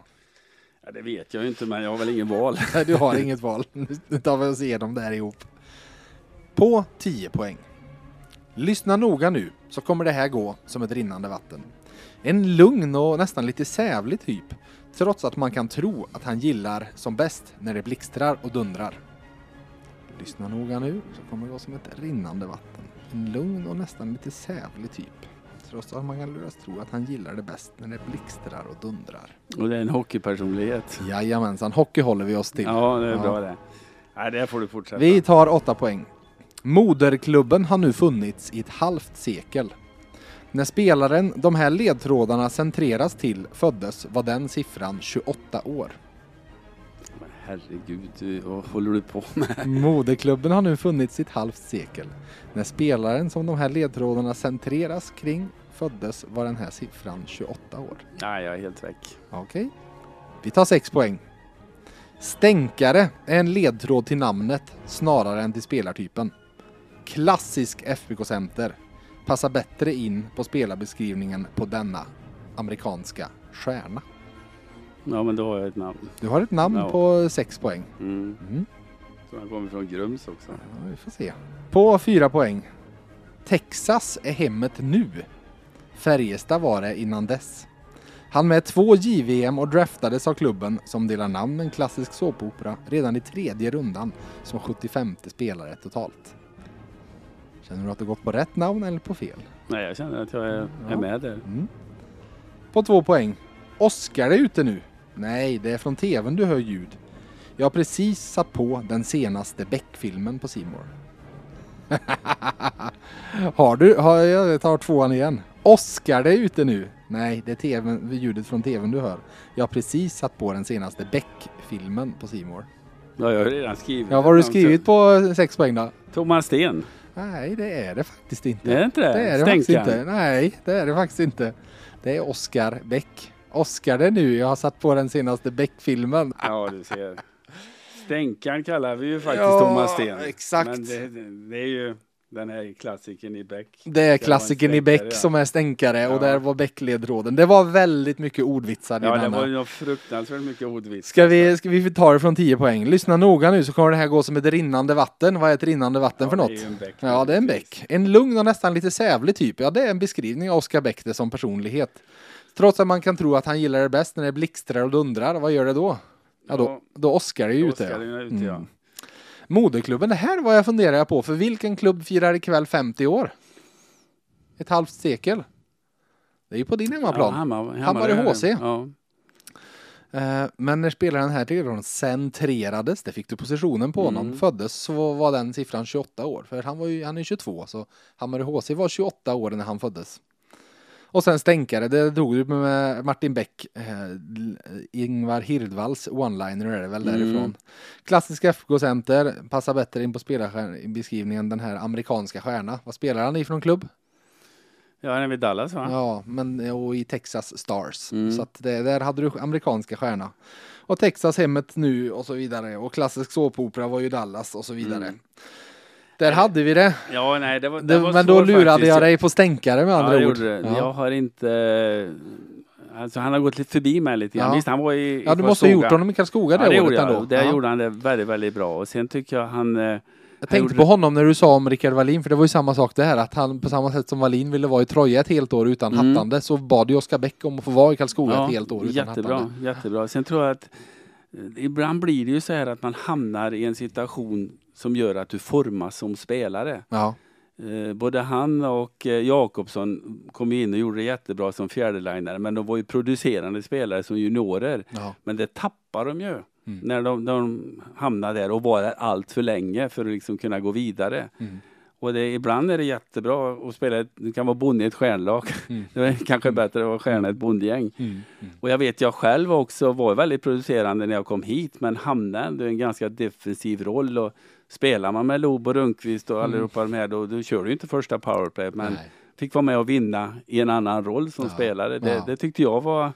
Ja, det vet jag ju inte, men jag har väl ingen val. Du har inget val. Nu tar vi oss igenom det här ihop. På 10 poäng. Lyssna noga nu så kommer det här gå som ett rinnande vatten. En lugn och nästan lite sävlig typ. Trots att man kan tro att han gillar som bäst när det blixtrar och dundrar. Lyssna noga nu så kommer det gå som ett rinnande vatten. En lugn och nästan lite sävlig typ. Trots att man kan luras tro att han gillar det bäst när det blixtrar och dundrar. Och det är en hockeypersonlighet. Jajamensan, hockey håller vi oss till. Ja, det är Ja. bra det. Nej, det får du fortsätta. Vi tar åtta poäng. Moderklubben har nu funnits i ett halvt sekel. När spelaren de här ledtrådarna centreras till föddes var den siffran 28 år. Men herregud, vad håller du på med? Moderklubben har nu funnits i ett halvt sekel. När spelaren som de här ledtrådarna centreras kring föddes var den här siffran 28 år. Nej, jag är helt väck. Okej. Vi tar sex poäng. Stänkare är en ledtråd till namnet snarare än till spelartypen. Klassisk FBK-center. Passar bättre in på spelarbeskrivningen på denna amerikanska stjärna. Ja, men då har jag ett namn. Du har ett namn Ja. på sex poäng. Mm. Mm. Så han kommer från Grums också. Ja, vi får se. På fyra poäng. Texas är hemmet nu. Färjestad var det innan dess. Han med två JVM och draftades av klubben som delar namn med en klassisk såpopera redan i tredje rundan som 75 spelare totalt. Känner du att du gått på rätt namn eller på fel? Nej, jag känner att jag är, Ja. är med där. Mm. På två poäng. Oscar är ute nu. Nej, det är från tvn du hör ljud. Jag har precis satt på den senaste Beck-filmen på Simor. har du? Har jag tar tvåan igen. Oscar är ute nu. Nej, det är TVn, ljudet från tvn du hör. Jag har precis satt på den senaste Beck-filmen på Simor. Ja, jag har redan skrivit. Ja, vad har du skrivit på sex poäng då? Thomas Sten. Nej, det är det faktiskt inte. Det är inte det? Det är det faktiskt inte. Nej, det är det faktiskt inte. Det är Oscar Beck. Oscar det nu. Jag har satt på den senaste Beck-filmen. Ja, du ser. Stänkan kallar vi ju faktiskt Ja, Thomas Sten. exakt. Men det, det är ju Den här klassikern i Beck. Det är klassikern i Beck som är stänkare Ja. och där var Beck ledtråden. Det var väldigt mycket ordvitsar i Ja, det denna. var ju något fruktansvärt mycket ordvits. Ska vi, ska vi ta det från 10 poäng? Lyssna noga nu så kommer det här gå som ett rinnande vatten. Vad är ett rinnande vatten Ja, för det något? är ju en bäck, ja, det är en bäck. En lugn och nästan lite sävlig typ. Ja, det är en beskrivning av Oskar Bäck det som personlighet. Trots att man kan tro att han gillar det bäst när det blixtrar och dundrar. Vad gör det då? Ja, då, då Oskar är ju ute. Oskar ja. är ute, ja. Mm. Moderklubben, det här var jag funderar på. För vilken klubb firar ikväll 50 år? Ett halvt sekel. Det är ju på din hemmaplan. Ja, Hammar, Hammarö HC. Ja. Eh, Men när spelaren här till centrerades, det fick du positionen på honom, Mm. föddes så var den siffran 28 år. För han var ju, han är 22 så Hammarö HC var 28 år när han föddes. Och sen stänkare, det drog du med Martin Bäck, eh, Ingvar Hirdvalls one-liner är det väl Mm. därifrån. Klassisk FK-center, passar bättre in på spelarbeskrivningen den här amerikanska stjärna. Vad spelar han i för någon klubb? ja, han är vid Dallas va? Ja, men och i Texas Stars. Mm. Så att det, där hade du amerikanska stjärna. Och Texas hemmet nu och så vidare. Och klassisk såpopera var ju Dallas och så vidare. Mm. Där hade vi det. Ja, nej, det var, det var men då lurade faktiskt. jag dig på stänkare med andra Ja, jag ord. Ja. Jag har inte... Alltså han har gått lite förbi mig lite grann. Ja. Visst, han var i, ja, du måste ha gjort honom i Karlskoga det Ja, det året jag. ändå. Där Ja. gjorde han det väldigt, väldigt bra. Och sen tycker jag han... eh, Jag han tänkte på honom när du sa om Rickard Wallin, för det var ju samma sak där, att han på samma sätt som Wallin ville vara i Troja ett helt år utan Mm. hattande, så bad ju Oskar Bäck om att få vara i Karlskoga ett helt år utan jättebra, hattande. jättebra. Sen tror jag att eh, ibland blir det ju så här att man hamnar i en situation som gör att du formas som spelare. Ja. Eh, både han och eh, Jakobsson kom in och gjorde det jättebra som fjärdelinare men de var ju producerande spelare som juniorer. Ja. Men det tappar de ju Mm. när de, de hamnar där och var där allt för länge för att liksom kunna gå vidare. Mm. Och det, ibland är det jättebra att spela, ett, det kan vara bonde i ett stjärnlag. Mm. Det är kanske bättre att vara stjärna i ett bondgäng. Mm. Mm. Och jag vet jag själv också var väldigt producerande när jag kom hit men hamnade ändå i en ganska defensiv roll. Och spelar man med Lobo, Rundqvist och allihopa de här då, då kör du inte första powerplay men Nej. fick vara med och vinna i en annan roll som Ja, spelare. Det, ja. det tyckte jag var,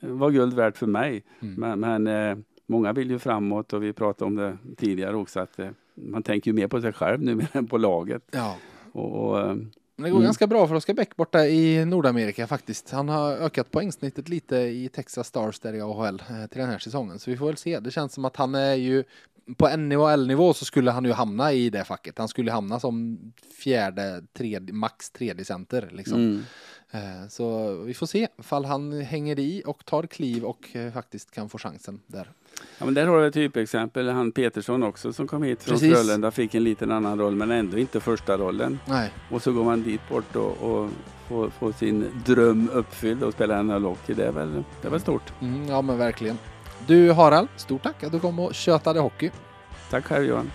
var guld värt för mig. Mm. Men, men eh, många vill ju framåt och vi pratade om det tidigare också att eh, man tänker ju mer på sig själv nu än på laget. Ja. Och, och, eh, Men det går Mm. ganska bra för Oskar Bäck borta i Nordamerika faktiskt. Han har ökat poängsnittet lite i Texas Stars där i AHL eh, till den här säsongen. Så vi får väl se. Det känns som att han är ju på NHL-nivå så skulle han ju hamna i det facket. Han skulle hamna som fjärde, tredje, max tredje center liksom. mm. Eh, Så vi får se ifall han hänger i och tar kliv och eh, faktiskt kan få chansen där. Ja, men där har du ett typexempel. Han Petersson också som kom hit från Precis. Frölunda fick en liten annan roll men ändå inte första rollen. Nej, Och så går man dit bort och, och får, får sin dröm uppfylld och spelar NHL hockey. Det är väl, det är väl stort. mm, ja men verkligen. Du Harald, stort tack att du kom och tjötade hockey. Tack själv Johan.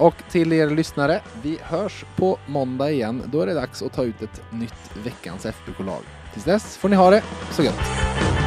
Och till er lyssnare, vi hörs på måndag igen. Då är det dags att ta ut ett nytt veckans FBK-lag. Tills dess får ni ha det så gött.